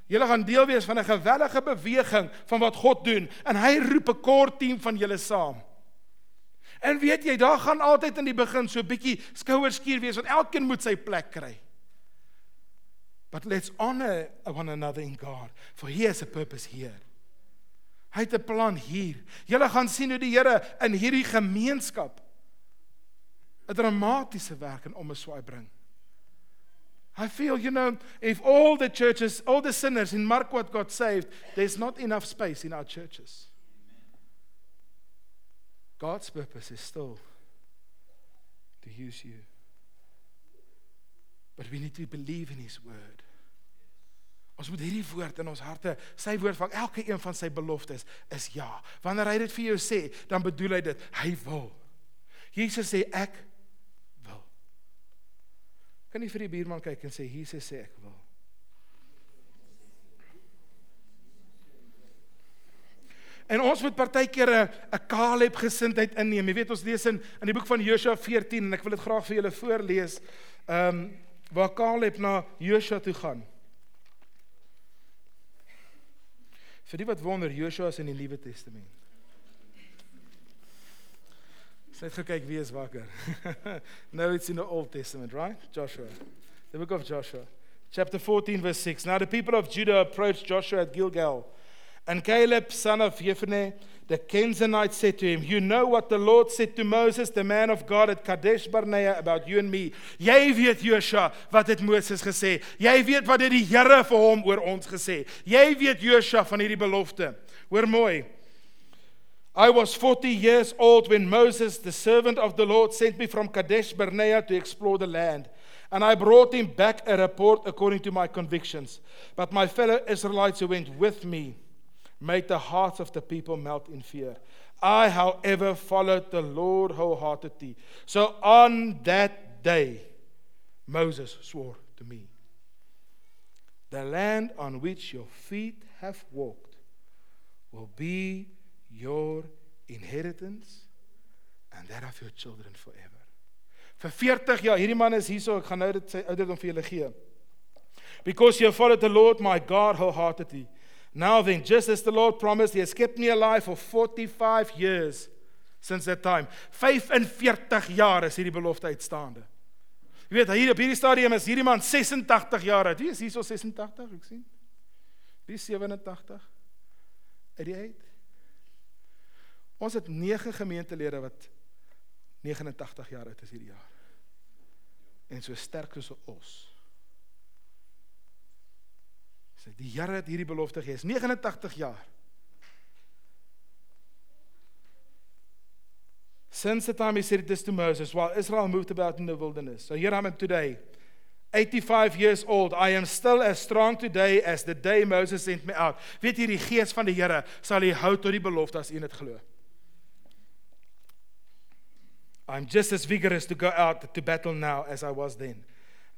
Julle gaan deel wees van 'n gewellige beweging van wat God doen en hy roep 'n kort team van julle saam. En weet jy, daar gaan altyd in die begin so 'n bietjie skouerskuur wees want elkeen moet sy plek kry. But let's honor one another in God for he has a purpose here. Hy het 'n plan hier. Julle gaan sien hoe die Here in hierdie gemeenskap 'n dramatiese werk in om 'n swaai bring. I feel, you know, if all the churches, all the sinners in Mark what got saved, there's not enough space in our churches. God's purpose is still to use you. But we need to believe in his word. Ons moet hierdie woord in ons harte, sy woord van elke een van sy beloftes is ja. Wanneer hy dit vir jou sê, dan bedoel hy dit, hy wil. Jesus sê ek Kan jy vir die buurman kyk en sê Jesus sê ek wil. En ons moet partykeer 'n 'n Caleb gesindheid inneem. Jy weet ons lees in in die boek van Josua 14 en ek wil dit graag vir julle voorlees. Ehm um, waar Caleb na Josua toe gaan. Vir die wat wonder, Josua is in die Nuwe Testament. Sy het gekyk wie is wakker. Now it's in the Old Testament, right? Joshua. The book of Joshua. Chapter 14 verse 6. Now the people of Judah approached Joshua at Gilgal. And Caleb, son of Jephunneh, the Kenizzite, said to him, You know what the Lord said to Moses, the man of God at Kadesh Barnea, about you and me. Jy weet, Joshua, wat het Moses gesê. Jy weet wat het die Here vir hom oor ons gesê. Jy weet, Joshua, van hierdie belofte. Hoor mooi. I was 40 years old when Moses, the servant of the Lord, sent me from Kadesh Barnea to explore the land. And I brought him back a report according to my convictions. But my fellow Israelites who went with me made the hearts of the people melt in fear. I, however, followed the Lord wholeheartedly. So on that day, Moses swore to me The land on which your feet have walked will be your inheritance and that of your children forever. Vir 40 jaar, hierdie man is hierso, ek gaan nou dit sy ouderdom vir julle gee. Because you followed the Lord my God wholeheartedly. Now then, just as the Lord promised, he has kept me alive for 45 years since that time. 45 jaar is hierdie belofte uitstaande. Jy weet, hier op hierdie stadium is hierdie man 86 jaar oud. Wie is hierso 86? Ek sien. Wie 87? Uit die uit. Ons het 9 gemeentelede wat 89 jaar oud is hierdie jaar. En so sterk soos ons. Sê die Here het hierdie belofte gegee. Is 89 jaar. Since the time he said this to Moses while Israel moved about in the wilderness. So here I am today. 85 years old. I am still as strong today as the day Moses sent me out. Weet jy die gees van die Here sal u hou tot die belofte as u dit glo. I'm just as vigorous to go out to battle now as I was then.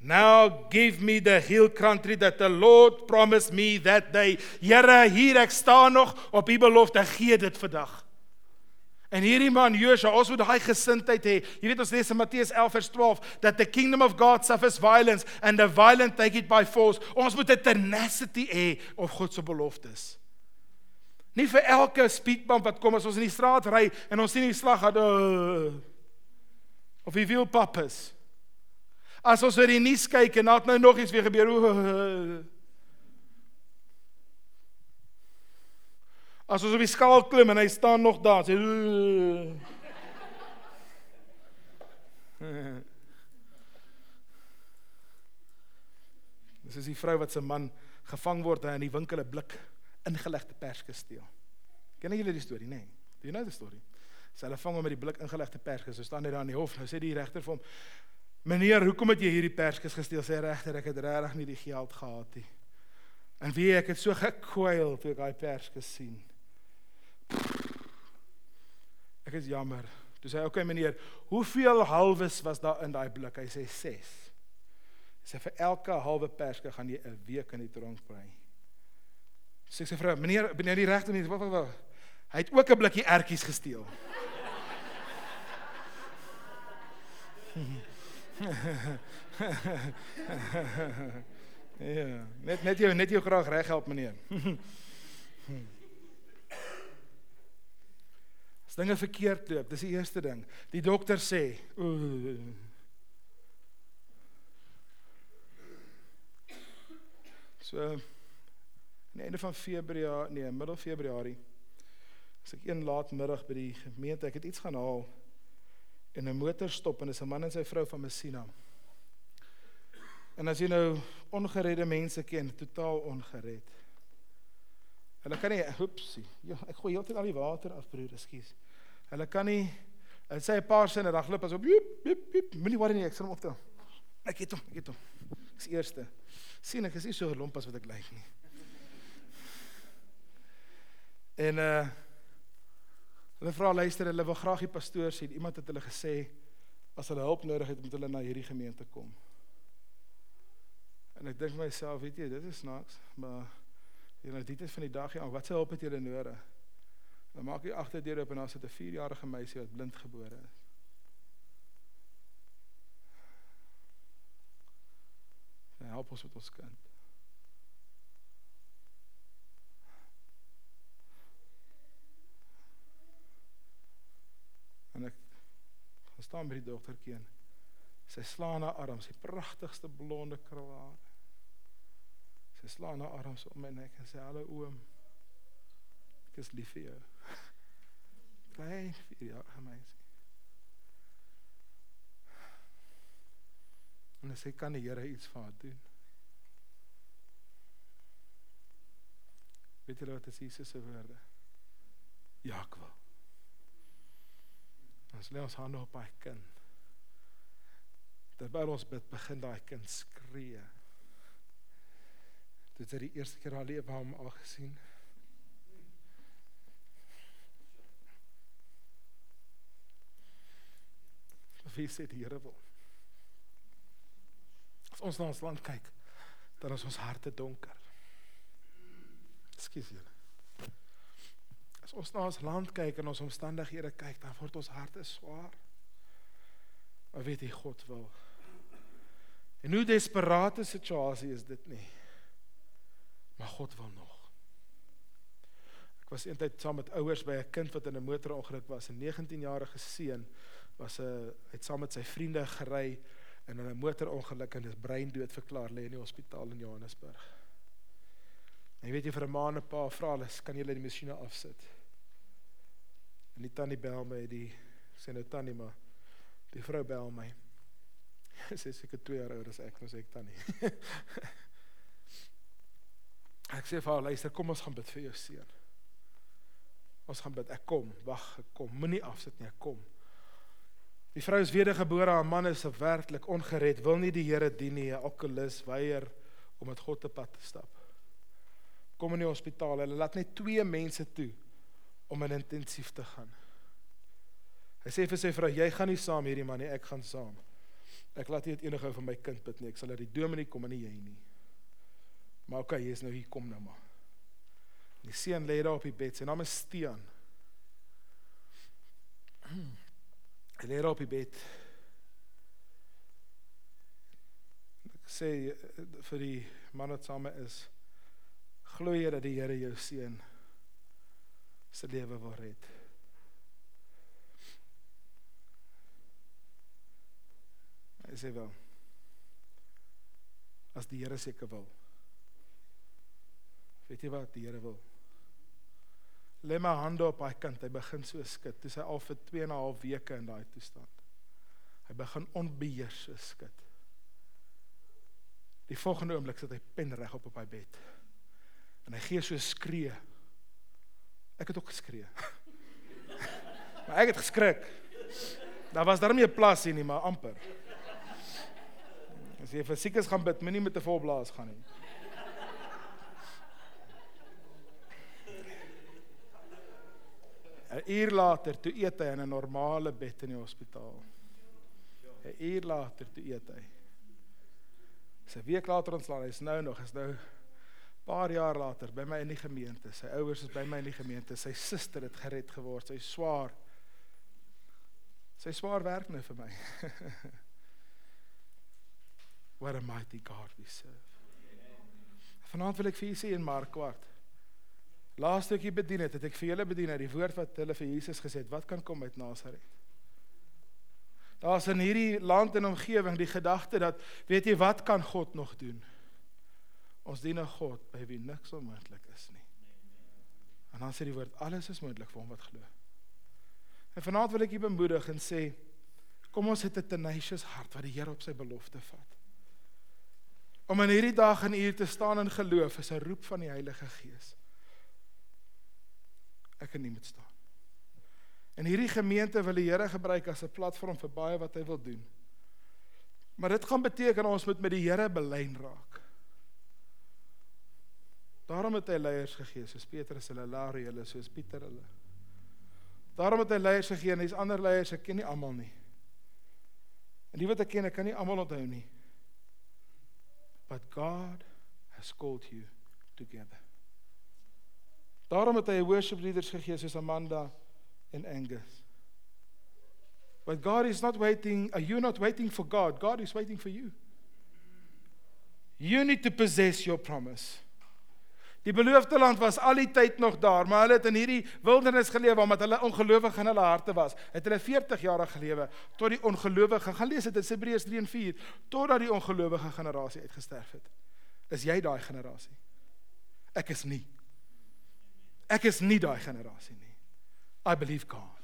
Now give me the hill country that the Lord promised me that day. Here, hier ek staan nog op die belofte gee dit vandag. En hierdie man Josua, ons moet daai gesindheid hê. Jy weet ons lees in Matteus 11 vers 12 dat the kingdom of God suffers violence and the violent take it by force. Ons moet 'n tenacity hê of God se beloftes. Nie vir elke speedbump wat kom as ons in die straat ry en ons sien die slag gehad. Uh, of wie wil pappas? As ons oor die nuus kyk en nadat nou nog iets weer gebeur. As ons op die skaal klim en hy staan nog daar, sê Dis is die vrou wat se man gevang word en in die winkel 'n blik ingelegde perske steel. Ken julle die storie, nê? Nee? Do you know the story? Sy hulle vang hom met die blik ingelegde perskes. So staan hy daar in die hof. Nou sê die regter vir hom: "Meneer, hoekom het jy hierdie perskes gesteel?" Sê regter: "Ek het regtig nie die geld gehad nie." En wie ek het so gekwyl toe ek daai perskes sien. Ek is jammer. Toe sê hy: "Oké okay, meneer, hoeveel halwes was daar in daai blik?" Hy sê: "6." Sê vir elke halwe perske gaan jy 'n week in die tronk bly. Sê sy vrou: "Meneer, jy die regte nie? Wag, wag, wag. Hy het ook 'n blikkie ertjies gesteel." ja, net net jou net jou graag reg help meneer. As dinge verkeerd loop, dis die eerste ding. Die dokter sê, So aan die einde van Februarie, nee, middel Februarie. As ek een laat middag by die gemeente, ek het iets gaan haal en 'n motor stop en dis 'n man en sy vrou van Messina. En as jy nou ongeredde mense ken, totaal ongered. Hulle kan nie, oepsie. Ja, ek gooi heeltyd al die water af, broer, ekskuus. Hulle kan nie Hulle sê 'n paar sinne, dan glip as op. Joep, joep, joep. Moenie worry nie, ek sal hom optel. Ek het hom, ek het hom. Dis eerste. sien ek is nie so lomp as wat ek lyk nie. En uh Hulle vra luister, hulle wil graag die pastoor sien. Iemand het hulle gesê as hulle hulp nodig het, moet hulle na hierdie gemeente kom. En ek dink myself, weet jy, dit is snaaks, maar jy nou dit is van die dag hier aan. Wat se hulp het julle nodig? Dan maak jy agterdeur op en daar sit 'n 4-jarige meisie wat blind gebore is. En help ons met ons kind. En ek gaan staan by die dogtertjie. Sy slaan haar arms, sy pragtigste blonde krulhare. Sy slaan haar arms om my nek en sê hallo oom. Ek is lief vir jou. Klein vir jou, meisie. En sy kan die Here iets vir haar doen. Weet jy wat is Jesus se woorde? Ja, ek wil. Ons lê ons hande op daai kind. Terwyl ons bid, begin daai kind skree. Dit is die eerste keer al lewe hom al gesien. Wie sê die Here wil? As ons na ons land kyk, dan is ons harte donker. Ekskuus julle. As ons na ons land kyk en ons omstandighede kyk, dan word ons harte swaar. Maar weet jy God wil. En hoe desperate situasie is dit nie. Maar God wil nog. Ek was eendag saam met ouers by 'n kind wat in 'n motorongeluk was, 'n 19-jarige seun was 'n het saam met sy vriende gery in 'n motorongeluk en is brein dood verklaar lê in die hospitaal in Johannesburg. En jy weet jy vir 'n maand 'n paar vra hulle, kan jy hulle die masjiene afsit? En die tannie bel my, die sê nou tannie maar die vrou bel my. Sy ek het 2 jaar ouer as ek, nou sê ek tannie. ek sê vir haar, luister, kom ons gaan bid vir jou seun. Ons gaan bid. Ek kom, wag, ek kom. Moenie afsit nie, ek kom. Die vrou is wedergebore, haar man is werklik ongered, wil nie die Here dien nie, 'n alkoholist, weier om met God te pad te stap. Kom in die hospitaal, hulle laat net twee mense toe om in intensief te gaan. Hy sê vir sy vrou, jy gaan nie saam hierdie man nie, ek gaan saam. Ek laat nie dit enige van my kind bid nie. Ek sal uit die dominee kom en nie jy nie. Maar okay, jy is nou hier kom nou maar. Die seun lê daar op die bed. Sy naam is Stean. Hy lê daar op die bed. Ek sê vir die man wat saam is, glo jy dat die Here jou seun se lewe wil red? Hy sê wel. As die Here seker wil. Weet jy wat die Here wil? lê my hande op hy kant. Hy begin so skud. Dis hy al vir 2 en 'n half weke in daai toestand. Hy begin onbeheers so skud. Die volgende oomblik sit hy pen reg op op hy bed. En hy gee so skree. Ek het ook geskree. maar ek het geskrik. Daar was daarmee 'n plas hier nie, maar amper. As jy vir siekes gaan bid, moenie met 'n vol blaas gaan nie. 'n uur later toe eet hy in 'n normale bed in die hospitaal. 'n uur later toe eet hy. Sy week later ontslaan, hy's nou nog, is nou paar jaar later by my in die gemeente. Sy ouers is by my in die gemeente. Sy suster het gered geword. Sy swaar Sy swaar werk nou vir my. What a mighty God we serve. Vanaand wil ek vir julle sê in Mark kwart. Laaste ek bedien het, het ek vir julle bedien uit die woord wat hulle vir Jesus gesê het, wat kan kom uit Nasaret? Daar's in hierdie land en omgewing die gedagte dat weet jy wat kan God nog doen? Ons dien 'n God by wie niks onmoontlik is nie. En dan sê die woord alles is moontlik vir hom wat glo. En vanaand wil ek julle bemoedig en sê kom ons het 'n tenacious hart wat die Here op sy belofte vat. Om in hierdie dag en uur te staan in geloof is 'n roep van die Heilige Gees ek kan nie met staan. En hierdie gemeente wil die Here gebruik as 'n platform vir baie wat hy wil doen. Maar dit gaan beteken ons moet met die Here belyn raak. Daarom het hy leiers gegee, soos Petrus hulle, Larry hulle, soos Pieter hulle. Daarom het hy leiers gegee en dis ander leiers, ek ken nie almal nie. En die wat ek ken, ek kan nie almal onthou nie. But God has called you together. Daarom het hy worship leaders gegee soos Amanda en Angus. But God is not waiting, are you not waiting for God? God is waiting for you. You need to possess your promise. Die beloofde land was al die tyd nog daar, maar hulle het in hierdie wildernis geleef omdat hulle ongelowig in hulle harte was. Het hulle 40 jaar gelewe tot die ongelowige, gaan lees dit in Hebreërs 3 en 4, totdat die ongelowige generasie uitgesterf het. Is jy daai generasie? Ek is nie. Ek is nie daai generasie nie. I believe God.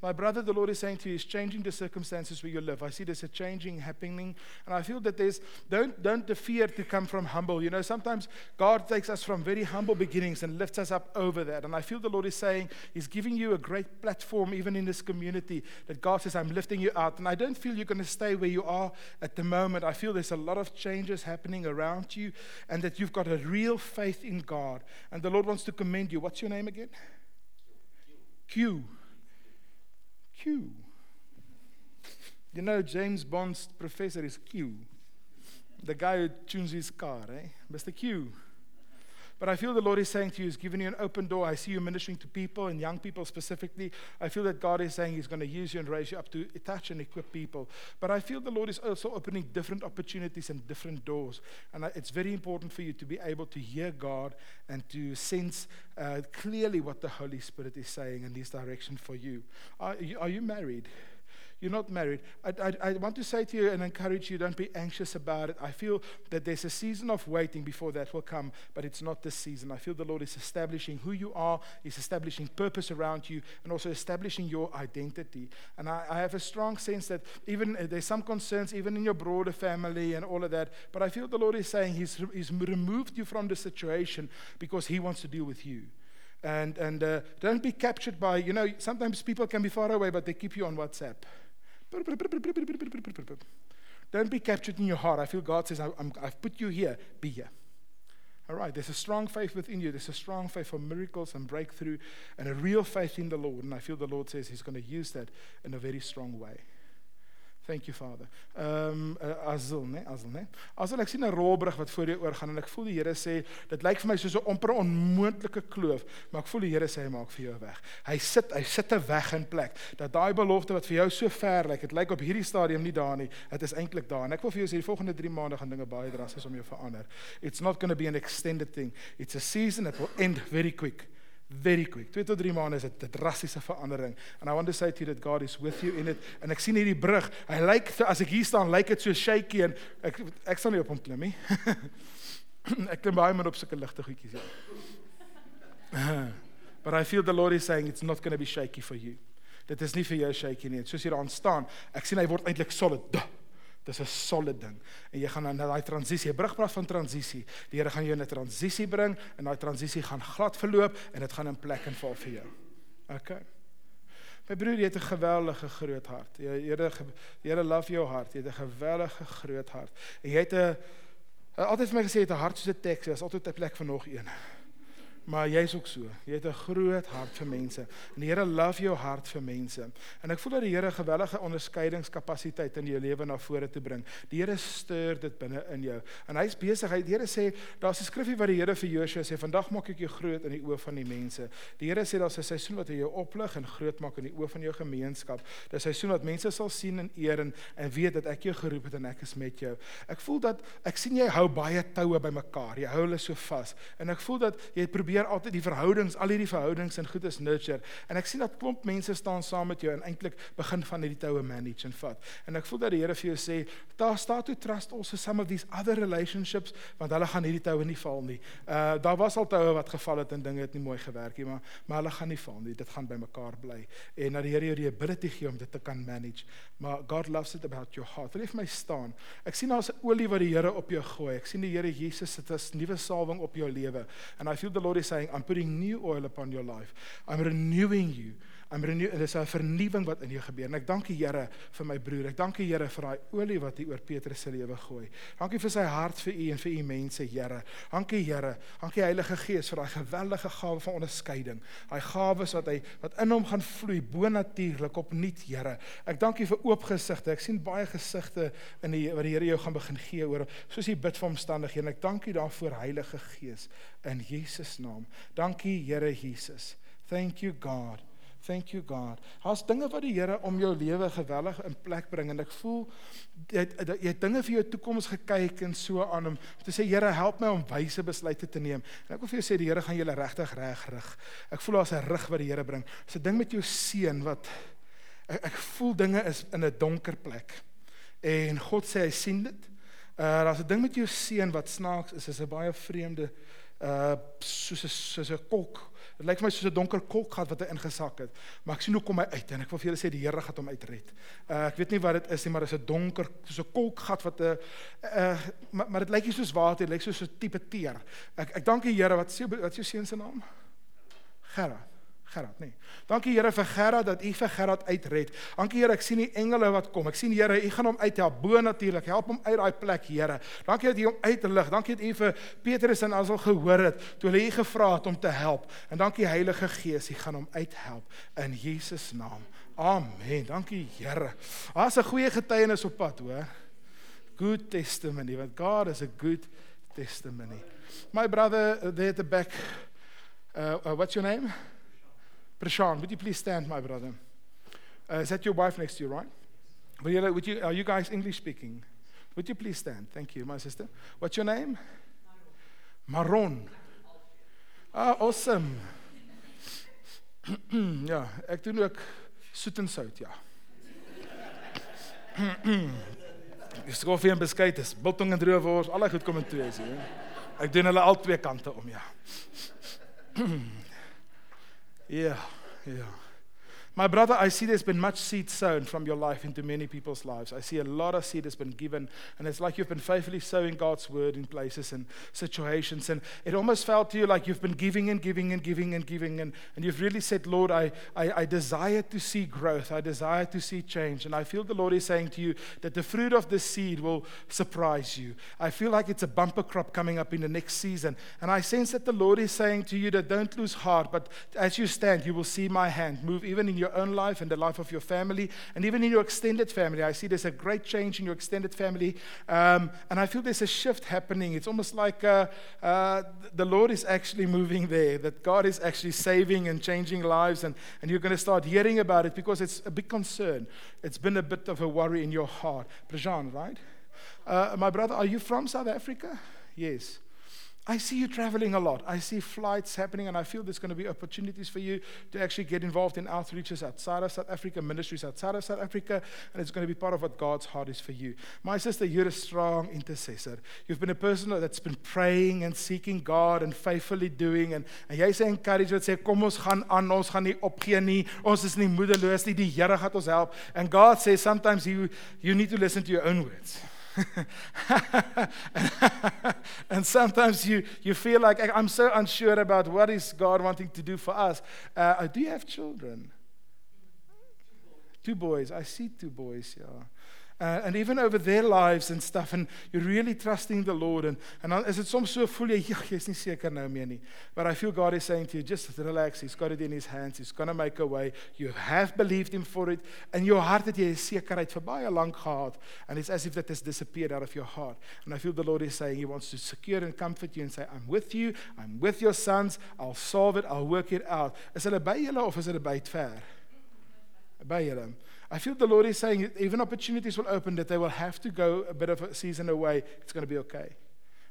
My brother, the Lord is saying to you, is changing the circumstances where you live. I see there's a changing happening, and I feel that there's don't don't fear to come from humble. You know, sometimes God takes us from very humble beginnings and lifts us up over that. And I feel the Lord is saying He's giving you a great platform, even in this community. That God says, I'm lifting you out, and I don't feel you're going to stay where you are at the moment. I feel there's a lot of changes happening around you, and that you've got a real faith in God. And the Lord wants to commend you. What's your name again? Q. Q. You know, James Bond's professor is Q. The guy who tunes his car, eh? Mr. Q. But I feel the Lord is saying to you, He's given you an open door. I see you ministering to people and young people specifically. I feel that God is saying He's going to use you and raise you up to attach and equip people. But I feel the Lord is also opening different opportunities and different doors. And it's very important for you to be able to hear God and to sense uh, clearly what the Holy Spirit is saying in this direction for you. Are, are you married? You're not married. I, I, I, want to say to you and encourage you don't be anxious about it. I feel that there's a season of waiting before that will come, but it's not this season. I feel the Lord is establishing who you are, He's establishing purpose around you, and also establishing your identity. And I, I have a strong sense that even uh, there's some concerns, even in your broader family and all of that, but I feel the Lord is saying He's, he's removed you from the situation because He wants to deal with you. And, and uh, don't be captured by, you know, sometimes people can be far away, but they keep you on WhatsApp. Don't be captured in your heart. I feel God says, i have put you here. Be here. All right, there's a strong faith within you. There's a strong faith for miracles and breakthrough and a real faith in the Lord. And I feel the Lord says He's going to use that in a very strong way. Thank you Father. Ehm um, uh, Azul, né? Azul, né? Azul ek sien 'n rolbrug wat voor jou oorgaan en ek voel die Here sê dit lyk vir my soos 'n amper onmoontlike kloof, maar ek voel die Here sê hy maak vir jou 'n weg. Hy sit hy sit 'n weg in plek. Dat daai belofte wat vir jou so ver lyk, dit lyk op hierdie stadium nie daar nie. Dit is eintlik daar. En ek wil vir jou sê die volgende 3 maande gaan dinge baie drastisch om jou verander. It's not going to be an extended thing. It's a season that will end very quick very quick. 2 tot 3 maande is dit 'n drastiese verandering. And I want to say to you that God is with you in it. En ek sien hierdie brug. Hy lyk as ek hier staan, lyk dit so shaky en ek ek staan nie op hom klim nie. ek klim baie maar op sulke ligte goedjies ja. But I feel the Lord is saying it's not going to be shaky for you. Dit is nie vir jou shaky nie. Soos jy daar staan, ek sien hy word eintlik solid. Duh. Dis 'n solid ding. En jy gaan na daai transisie, brugpraat van transisie. Die Here gaan jou in 'n transisie bring en daai transisie gaan glad verloop en dit gaan in plek en val vir jou. OK. My broer, jy het 'n geweldige groot hart. Die Here Here love jou hart. Jy het 'n geweldige groot hart. En jy het 'n altyd vir my gesê jy het 'n hart soos 'n Texas, altyd 'n plek vir nog een. Maar jy's ook so. Jy het 'n groot hart vir mense. En die Here love jou hart vir mense. En ek voel dat die Here gewellige onderskeidingskapasiteit in jou lewe na vore te bring. Die Here stuur dit binne in jou. En hy's besig. Hy die Here sê daar's 'n skrifgie wat die Here vir Josua sê, "Vandag maak ek jou groot in die oë van die mense." Die Here sê daar's 'n seisoen wat hy jou oplig en groot maak in die oë van jou gemeenskap. Dis 'n seisoen wat mense sal sien en eer en, en weet dat ek jou geroep het en ek is met jou. Ek voel dat ek sien jy hou baie toue bymekaar. Jy hou hulle so vas. En ek voel dat jy probeer probeer altyd die verhoudings, al hierdie verhoudings en goed is nurture. En ek sien dat klomp mense staan saam met jou en eintlik begin van hierdie toue manage en vat. En ek voel dat die Here vir jou sê, daar staan to trust also some of these other relationships want hulle gaan hierdie toue nie val nie. Uh daar was al toue wat geval het en dinge het nie mooi gewerk nie, maar maar hulle gaan nie val nie. Dit gaan bymekaar bly. En dat die Here jou die ability gee om dit te kan manage. Maar God loves it about your heart. Wil jy vir my staan? Ek sien daar's 'n olie wat die Here op jou gooi. Ek sien die Here Jesus sit as nuwe salwing op jou lewe. And I feel the Lord is saying, I'm putting new oil upon your life. I'm renewing you. I'm renewing dis 'n vernuwing wat in jou gebeur. En ek dank die Here vir my broer. Ek dank die Here vir daai olie wat hy oor Petrus se lewe gooi. Dankie vir sy hart vir u en vir u mense, Here. Dankie Here. Dankie Heilige Gees vir daai geweldige gawe van onderskeiding. Daai gawes wat hy wat in hom gaan vloei bonatuurlik opnuut, Here. Ek dank U vir oop gesigte. Ek sien baie gesigte in die wat die Here jou gaan begin gee oor soos jy bid vir omstandighede. En ek dank U daarvoor Heilige Gees in Jesus naam. Dankie Here Jesus. Thank you God. Thank you God. Daar's dinge wat die Here om jou lewe geweldig in plek bring en ek voel jy jy dinge vir jou toekoms gekyk en so aan om te sê Here help my om wyse besluite te neem. En ek wil vir jou sê die Here gaan julle regtig reg rig. Ek voel daar's 'n rig wat die Here bring. Dis 'n ding met jou seun wat ek, ek voel dinge is in 'n donker plek. En God sê hy sien dit. Uh daar's 'n ding met jou seun wat snaaks is, is 'n baie vreemde uh soos 'n soos 'n kolk. Dit lyk vir my soos 'n donker kolkgat wat hy ingesak het. Maar ek sien hoe kom hy uit en ek wil vir julle sê die Here gaan hom uitred. Uh ek weet nie wat dit is nie, maar dit is 'n donker soos 'n kolkgat wat 'n uh maar, maar dit lyk nie soos water, dit lyk soos 'n tipe teer. Ek ek dank die Here wat sê wat is jou seun se naam? Gerard. Gerard, nee. Dankie Here vir Gerard dat U vir Gerard uitred. Dankie Here, ek sien die engele wat kom. Ek sien Here, U gaan hom uithelp bo natuurlik. Help hom uit daai plek, Here. Dankie dat U hom uitlig. Dankie dat U vir Petrus en Asel gehoor het toe hulle U gevra het om te help. En dankie Heilige Gees, U gaan hom uithelp in Jesus naam. Amen. Dankie Here. Daar's 'n goeie getuienis op pad, hoor. Good testimony. Want God is a good testimony. My brother uh, there at the back. Uh, uh what's your name? Prashan, would you please stand, my brother? Uh, is that your wife next to you, right? Would you, would you, are you guys English speaking? Would you please stand? Thank you, my sister. What's your name? Maron. Ah, awesome. ja, ek doen ook soet en sout, ja. Dis koffie en beskuit is biltong en droë wors, al goed kom in twee, sien. Ek doen hulle al twee kante om, ja. Yeah, yeah. My brother, I see there's been much seed sown from your life into many people's lives. I see a lot of seed has been given, and it's like you've been faithfully sowing God's word in places and situations. And it almost felt to you like you've been giving and giving and giving and giving, and, and you've really said, Lord, I, I, I desire to see growth. I desire to see change. And I feel the Lord is saying to you that the fruit of this seed will surprise you. I feel like it's a bumper crop coming up in the next season. And I sense that the Lord is saying to you that don't lose heart, but as you stand, you will see my hand move even in your your own life and the life of your family, and even in your extended family. I see there's a great change in your extended family, um, and I feel there's a shift happening. It's almost like uh, uh, the Lord is actually moving there, that God is actually saving and changing lives, and, and you're going to start hearing about it because it's a big concern. It's been a bit of a worry in your heart. Prajan, right? Uh, my brother, are you from South Africa? Yes. I see you traveling a lot. I see flights happening, and I feel there's going to be opportunities for you to actually get involved in outreaches outside of South Africa, ministries outside of South Africa, and it's going to be part of what God's heart is for you. My sister, you're a strong intercessor. You've been a person that's been praying and seeking God and faithfully doing, and, and jy sê encourage wat sê kom ons gaan aan, ons gaan nie opgee nie, ons is nie moedeloos nie, die Here gaan ons help. And God says sometimes you you need to listen to your own words. and sometimes you, you feel like I'm so unsure about what is God wanting to do for us. Uh, do you have children? Two boys. I see two boys, yeah. Uh, and even over their lives and stuff and you're really trusting the Lord and and dan is dit soms so voel jy ja, jy's nie seker nou meer nie. But I feel God is saying to you just relax. He's got it in his hands. He's going to make a way. You have believed him for it. And your heart het jy 'n sekerheid vir baie lank gehad and it's as if that has disappeared out of your heart. And I feel the Lord is saying he wants to secure and comfort you and say I'm with you. I'm with your sons. I'll solve it. I'll work it out is hulle by julle of is hulle by ver? By julle I feel the Lord is saying even opportunities will open that they will have to go a bit of a season away. It's going to be okay.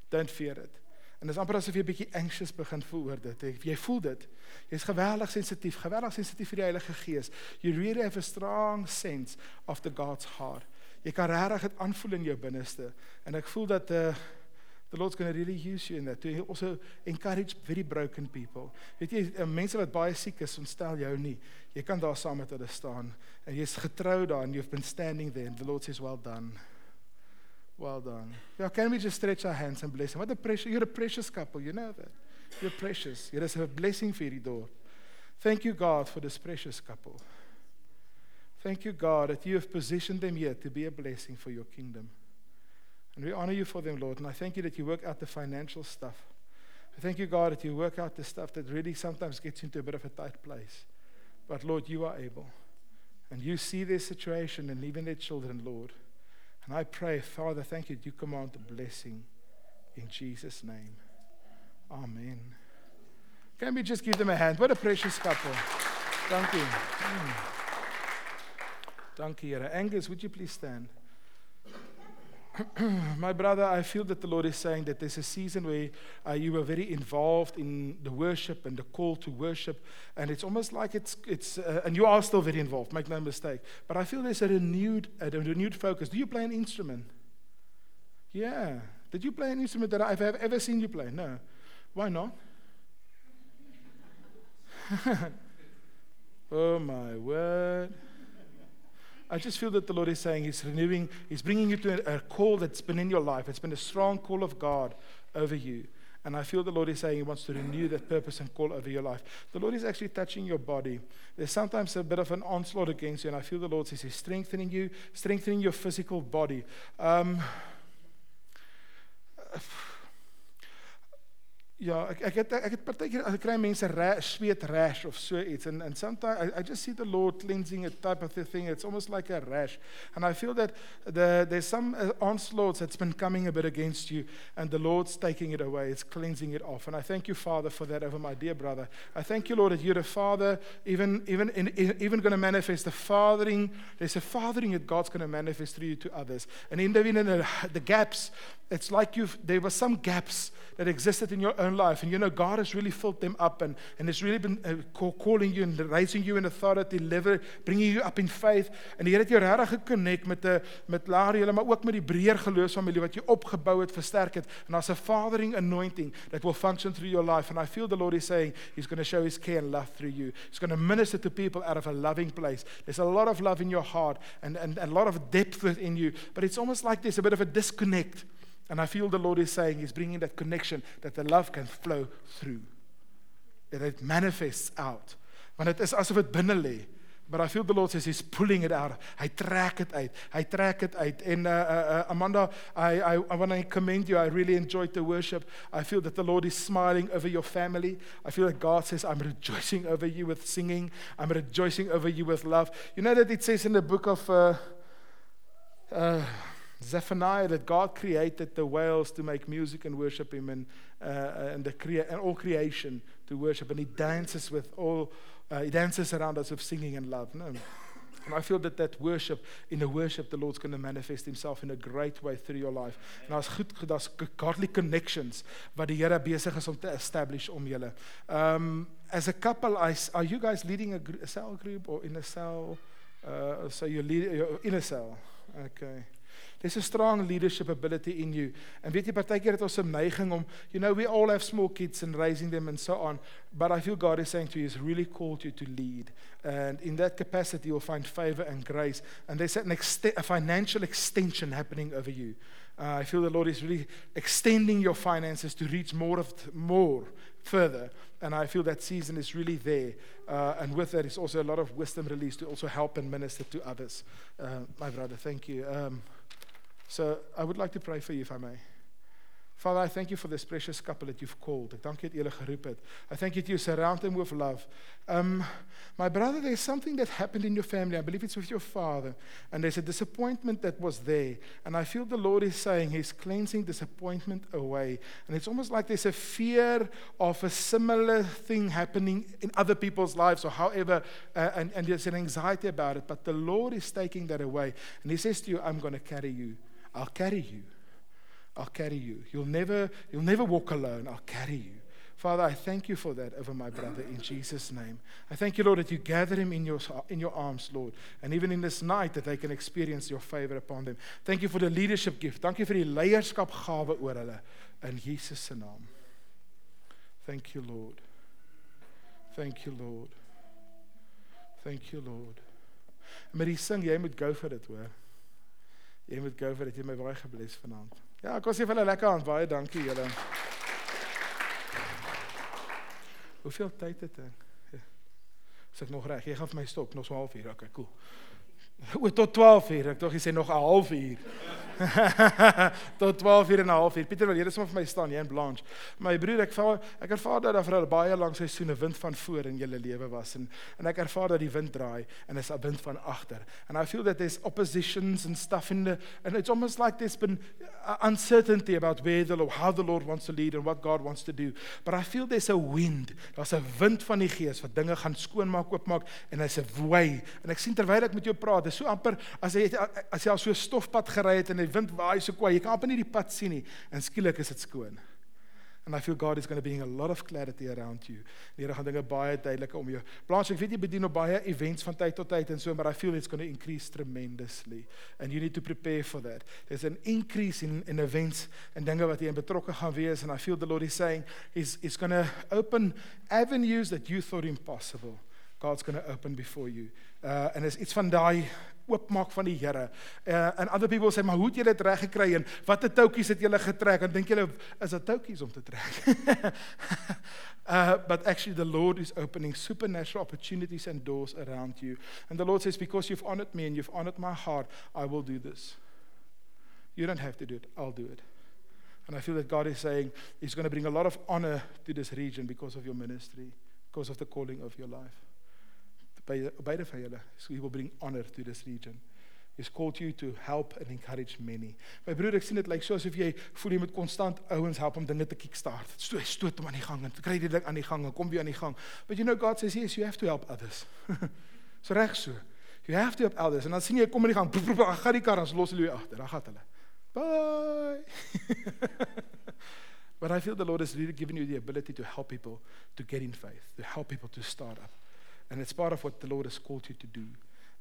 Don't fear it. En dis amper asof jy 'n bietjie anxious begin voel oor dit. Jy voel dit. Jy's geweldig sensitief, geweldig sensitief vir die Heilige Gees. You really have a strong sense of the God's heart. Jy kan regtig dit aanvoel in jou binneste. En ek voel dat uh the Lord's going to really use you in that to also encourage very broken people. Weet jy, uh, mense wat baie siek is, ontstel jou nie. Jy kan daar saam met hulle staan en jy's getrou daar and you've been standing there and the Lord says well done. Well done. Yeah, can we just stretch our hands and bless him? What a precious you're a precious couple, you know that. You're precious. You're a blessing vir hierdie dorp. Thank you God for this precious couple. Thank you God that you have positioned them here to be a blessing for your kingdom. And we honor you for them, Lord. And I thank you that you work out the financial stuff. I thank you, God, that you work out the stuff that really sometimes gets into a bit of a tight place. But Lord, you are able. And you see their situation and even their children, Lord. And I pray, Father, thank you that you command the blessing in Jesus' name. Amen. Can we just give them a hand? What a precious couple. Thank you. Hmm. Thank you, Angus, would you please stand? my brother, I feel that the Lord is saying that there's a season where uh, you were very involved in the worship and the call to worship, and it's almost like it's it's uh, and you are still very involved. Make no mistake. But I feel there's a renewed a renewed focus. Do you play an instrument? Yeah. Did you play an instrument that I've ever seen you play? No. Why not? oh my word. I just feel that the Lord is saying He's renewing, He's bringing you to a, call that's been in your life. It's been a strong call of God over you. And I feel the Lord is saying He wants to renew that purpose and call over your life. The Lord is actually touching your body. There's sometimes a bit of an onslaught against you, and I feel the Lord says He's strengthening you, strengthening your physical body. Um, Ja, ek ek het ek het partykeer ek kry mense rash, sweet rash of so iets and and sometimes I, I just see the Lord cleansing a type of thing. It's almost like a rash. And I feel that the there's some uh, onslaughts that's been coming a bit against you and the Lord's taking it away. It's cleansing it off. And I thank you Father for that over my dear brother. I thank you Lord that you're a father even even in, in, even going to manifest the fathering. There's a fathering that God's going to manifest through you to others. And in the, the, gaps it's like you've there were some gaps that existed in your own life. And you know God has really filled them up and and it's really been uh, call, calling you and raising you in authority level bringing you up in faith. En die Here het jou regtig gekonnekt met 'n met laer julle maar ook met die breër geloofsfamilie wat jy opgebou het versterk het. And as a fathering anointing that will function through your life. And I feel the Lord is saying he's going to show his care and love through you. He's going to minister to people out of a loving place. There's a lot of love in your heart and and, and a lot of depth within you but it's almost like there's a bit of a disconnect And I feel the Lord is saying, He's bringing that connection that the love can flow through. That it manifests out. Want dit is asof dit binne lê. But I feel the Lord says he's pulling it out. Trek dit uit. Hy trek dit uit. En uh, uh, uh, Amanda, I I I want to commend you. I really enjoyed the worship. I feel that the Lord is smiling over your family. I feel that God says I'm rejoicing over you with singing. I'm rejoicing over you with love. You know that it says in the book of uh uh Zephaniah that God created the whales to make music and worship Him, and uh, and the crea- and all creation to worship, and He dances with all. Uh, he dances around us with singing and love. No. And I feel that that worship, in the worship, the Lord's going to manifest Himself in a great way through your life. En daar's goed, daar's godly connections wat die Here besig is om te establish om julle. Um as a couple, I, are you guys leading a, a cell group or in a cell? Uh, so you're, lead, you're in a cell. Okay. There's a strong leadership ability in you. En weet jy partykeer het ons 'n neiging om you know we all have small kids and raising them and so on, but I feel God is saying to you is really called you to lead. And in that capacity you'll find favor and grace and there's an ext- a financial extension happening over you. Uh, I feel the Lord is really extending your finances to reach more of more further. And I feel that season is really there. Uh, and with that is also a lot of wisdom released to also help and minister to others. Uh, my brother, thank you. Um, So I would like to pray for you if I may. Father, I thank you for this precious couple that you've called. Ek dank julle geroep het. I thank you that you surround them with love. Um my brother, there's something that happened in your family. I believe it's with your father. And there's a disappointment that was there. And I feel the Lord is saying he's cleansing disappointment away. And it's almost like there's a fear of a similar thing happening in other people's lives or however uh, and and there's an anxiety about it, but the Lord is taking that away. And he says to you, I'm going to carry you. I'll carry you. I'll carry you. You'll never, you'll never walk alone. I'll carry you. Father, I thank you for that over my brother in Jesus' name. I thank you, Lord, that you gather him in your, in your arms, Lord. And even in this night, that they can experience your favor upon them. Thank you for the leadership gift. Thank you for the leierskap gawe oor hulle. In Jesus' naam. Thank you, Lord. Thank you, Lord. Thank you, Lord. Maar die sing, jy moet go vir hoor. Jy moet go vir dit. My baie gebless vanaand. Ja, ek was hier vir 'n lekker aand. Baie dankie julle. Hoeveel tyd het ek? Ja. Is ek nog reg? Jy gaan vir my stop nog so 'n halfuur. Okay, cool. O, tot 12 uur. Ek dink jy sê nog 'n halfuur. tot 12 uur en 'n half uur. Pieter wil jy net vir my staan, jy en Blanche. My broer, ek vaar ek ervaar dat daar vir baie lank seisoene wind van voor in julle lewe was en en ek ervaar dat die wind draai en is 'n wind van agter. And I feel that there's oppositions and stuff in the and it's almost like there's been uncertainty about where the Lord, how the Lord wants to lead and what God wants to do. But I feel there's a wind. Daar's 'n wind van die Gees wat dinge gaan skoonmaak, oopmaak en hy's 'n way. En ek sien terwyl ek met jou praat, dis so amper as jy as jy al so 'n stofpad gery het en die wind waai so kwaai, jy kan amper nie die pad sien nie en skielik is dit skoon. And I feel God is going to bring a lot of clarity around you. Die Here gaan dinge baie duideliker om jou. Blanche, ek weet jy bedien op baie events van tyd tot tyd en so, but I feel it's going to increase tremendously and you need to prepare for that. There's an increase in in events en dinge wat jy in betrokke gaan wees and I feel the Lord is saying he's he's going to open avenues that you thought impossible. God's going to open before you. Uh en is iets van daai oopmaak van die Here. Uh and other people say, "Maar hoe het jy dit reg gekry en watter toutjies het jy getrek?" En dink julle is dit toutjies om te trek? uh but actually the Lord is opening supernatural opportunities and doors around you. And the Lord says, "Because you've honored me and you've honored my heart, I will do this." You don't have to do it. I'll do it. And I feel that God is saying he's going to bring a lot of honor to this region because of your ministry, because of the calling of your life. By beide van julle. So he will bring honor to this region. He's called you to help and encourage many. My broer, ek sien dit lyk like, so asof jy voel jy moet konstant ouens help om dinge te kickstart. Stoot stoot hom aan die gang en kry die ding aan die gang en kom weer aan die gang. But you know God says yes, you have to help others. so reg so. You have to help others. En dan sien jy kom in die gang, gaan die kar ons los hulle agter. Dan gaan hulle. Bye. But I feel the Lord has really given you the ability to help people to get in faith, to help people to start up. And it's part of what the Lord has called you to do.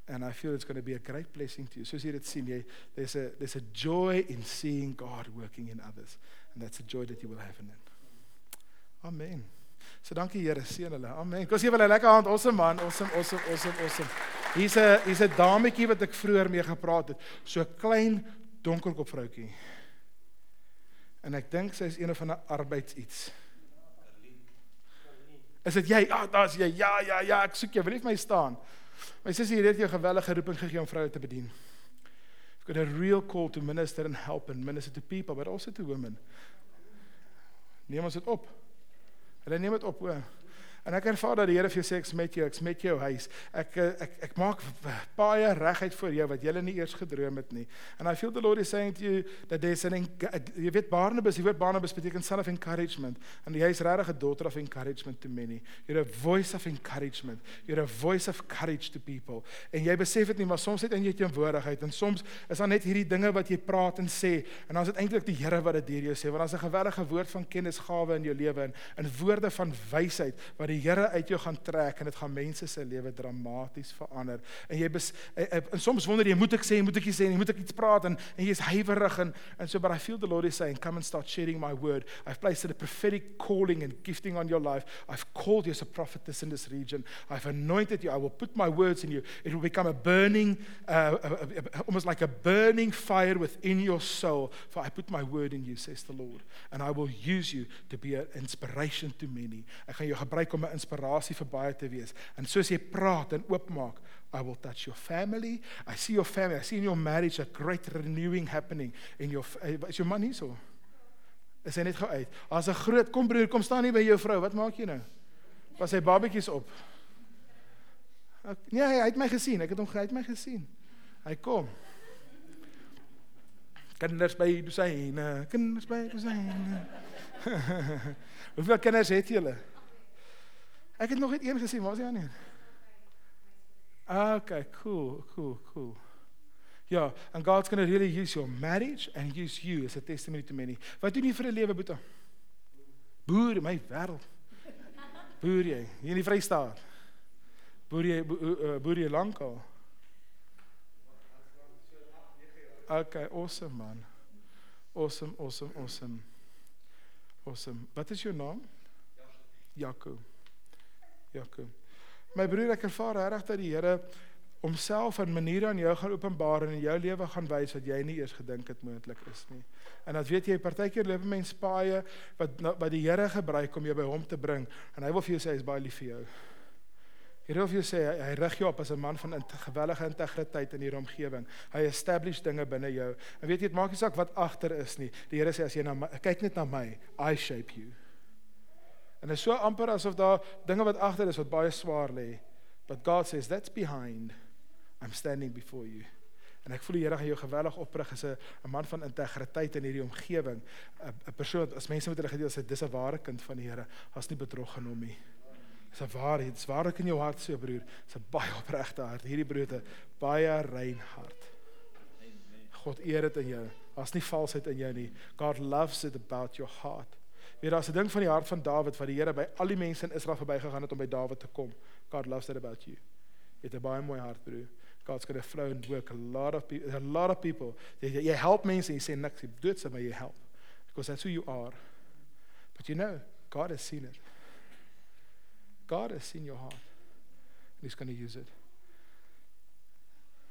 And I feel it's going to be a great blessing to you. Soos jy dit sien, jy there's a there's a joy in seeing God working in others. And that's a joy that you will have in it. Amen. So dankie Here, seën hulle. Amen. Kom sien hulle lekker hand. Awesome man. Awesome, awesome, awesome, awesome. Hier's 'n hier's 'n dametjie wat ek vroeër mee gepraat het. So klein donkerkop vroutjie. En ek dink sy is een of 'n arbeids iets. Is dit jy? Ah, daar's jy. Ja, ja, ja, ek soek jou. Wil jy vir my staan? My sussie het jou gewellige roeping gegee om vroue te bedien. You've got a real call to minister and help and minister to people, but also to women. Neem ons dit op. Hulle neem dit op, hoor. En ek ervaar dat die Here vir jou sê ek's met jou, ek's met jou huis. Ek ek ek maak baie regheid vir jou wat jy nie eers gedroom het nie. And I feel the Lord is saying to you that there's an jy weet Barnabas, die woord Barnabas beteken son of encouragement. En jy is regtig 'n daughter of encouragement to many. You're a voice of encouragement. You're a voice of courage to people. En jy besef dit nie, maar soms net in jou teenwoordigheid en soms is daar net hierdie dinge wat jy praat en sê en dan is dit eintlik die Here wat dit deur jou sê want daar's 'n gewellige woord van kennisgawe in jou lewe en in woorde van wysheid wat die Here uit jou gaan trek en dit gaan mense se lewe dramaties verander. En jy bes, en, en soms wonder jy, moet ek sê, moet ek iets sê, moet ek iets praat en en jy's huiwerig en and so but I feel the Lord is saying come and start sharing my word. I've placed a prophetic calling and gifting on your life. I've called you as a prophetess in this region. I've anointed you. I will put my words in you. It will become a burning uh, a, a, a, almost like a burning fire within your soul. For I put my word in you, says the Lord. And I will use you to be an inspiration to many. Ek gaan jou gebruik om 'n inspirasie vir baie te wees. En soos jy praat en oopmaak, I will touch your family. I see your family. I see in your marriage a great renewing happening in your eh, is your man hier so. Is hy net gou uit? As 'n groot kom broer, kom staan hier by jou vrou. Wat maak jy nou? Was hy babetjies op? Nee, hy het my gesien. Ek het hom hy het my gesien. Hy kom. Kinders by dosyne, kinders by dosyne. Hoeveel kinders het julle? Ek het nog net een gesien, waar is die ander? Okay, cool, cool, cool. Ja, and God's going to really use your marriage and use you as a testimony to many. Wat doen jy vir 'n lewe, Boeta? Boer, my wêreld. Boer jy hier in die Vrystaat? Boer jy boer jy lankal? Okay, awesome man. Awesome, awesome, awesome. Awesome. Wat is jou naam? Jakob. Jakob. My broer, ek ervaar regtig dat die Here homself in maniere aan jou gaan openbaar en in jou lewe gaan wys wat jy nie eers gedink het moontlik is nie. En dat weet jy, partykeer loop mense paaie wat wat die Here gebruik om jou by hom te bring en hy wil vir jou sê hy is baie lief vir jou. Hy wil jou sê hy, hy rig jou op as 'n man van gewellige integriteit in hierdie omgewing. Hy establish dinge binne jou. En weet jy, dit maak nie saak wat agter is nie. Die Here sê as jy na my, kyk net na my, I shape you. En dit is so amper asof daar dinge wat agter is wat baie swaar lê. But God says that's behind. I'm standing before you. En ek voel die Here gaan jou geweldig oprig as 'n man van integriteit in hierdie omgewing. 'n persoon as mense met hulle gedeel sê dis 'n ware kind van die Here. As nie bedrog genoem nie. Dis 'n waarheid. Dis waarlik in jou hart so broer. Dis 'n baie opregte hart. Hierdie broer het 'n baie rein hart. God eer dit in jou. Daar's nie valsheid in jou nie. God loves it about your heart. Weet daar's 'n ding van die hart van Dawid wat die Here by al die mense in Israel verbygegaan het om by Dawid te kom. God loves that about you. Jy het 'n baie mooi hart, broer. God's going to flow and work a lot of people a lot of people. Jy, jy help mense en jy sê niks, jy doen dit maar jy help. Because that's who you are. But you know, God has seen it. God has seen your heart. And he's going to use it.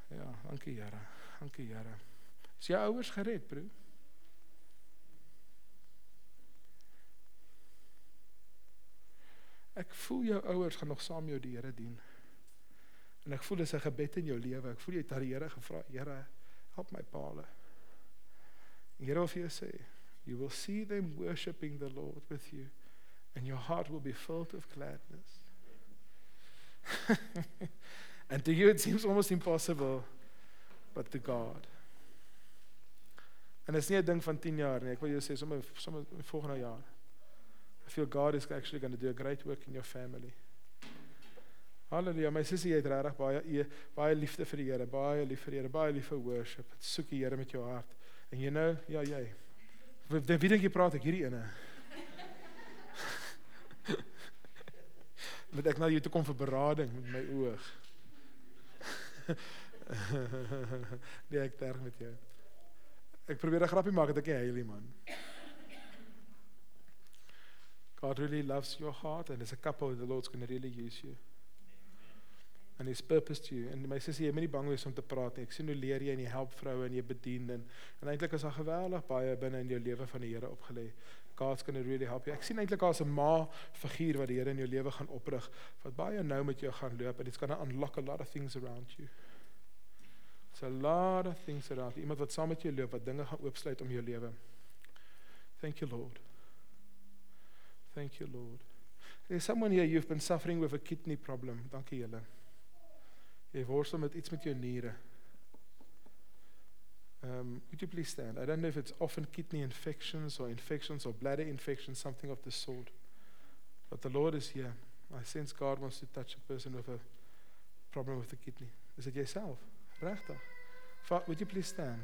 Ja, dankie Here. Dankie Here. Is jou ouers gered, broer? Ek voel jou ouers gaan nog saam jou die Here dien. En ek voel dis 'n gebed in jou lewe. Ek voel jy het aan die Here gevra, Here, help my paal. En Here vir jou sê, you will see them worshiping the Lord with you and your heart will be filled with gladness. and to you it seems almost impossible, but to God. En dit is nie 'n ding van 10 jaar nie. Ek wil jou sê sommer sommer volgende jaar. I feel God is actually going to do a great work in your family. Halleluja. My sussie het regtig baie baie liefde vir die Here, baie lief vir die Here, baie lief vir worship. Soek die Here met jou hart. En jy nou, ja jy. Wie wie dink jy praat ek hierdie ene? Moet ek nou hier toe kom vir berading met my oog? nee, ek terg met jou. Ek probeer 'n grappie maak dat ek nie huil nie, man. God really loves your heart and as a couple the Lord's going to really use you. And his purpose to you. En my sussie, jy moet nie bang wees om te praat nie. Ek sien hoe leer jy en jy help vroue en jy bedien en en eintlik is daar geweldig baie binne in jou lewe van die Here opgelê. God's going to really help you. Ek sien eintlik as 'n ma figuur wat die Here in jou lewe gaan oprig wat baie nou met jou gaan loop and it's going to unlock a lot of things around you. It's a lot of things around you. Iemand wat saam met jou loop wat dinge gaan oopsluit om jou lewe. Thank you Lord. Thank you, Lord. There's someone here you've been suffering with a kidney problem. Dankie. Jy worstel met iets met jou niere. Um, would you please stand? I don't know if it's often kidney infections or infections or bladder infections, something of the sort. But the Lord is here. I sense God wants to touch a person with a problem with the kidney. Is it yourself? Regtig? Would you please stand?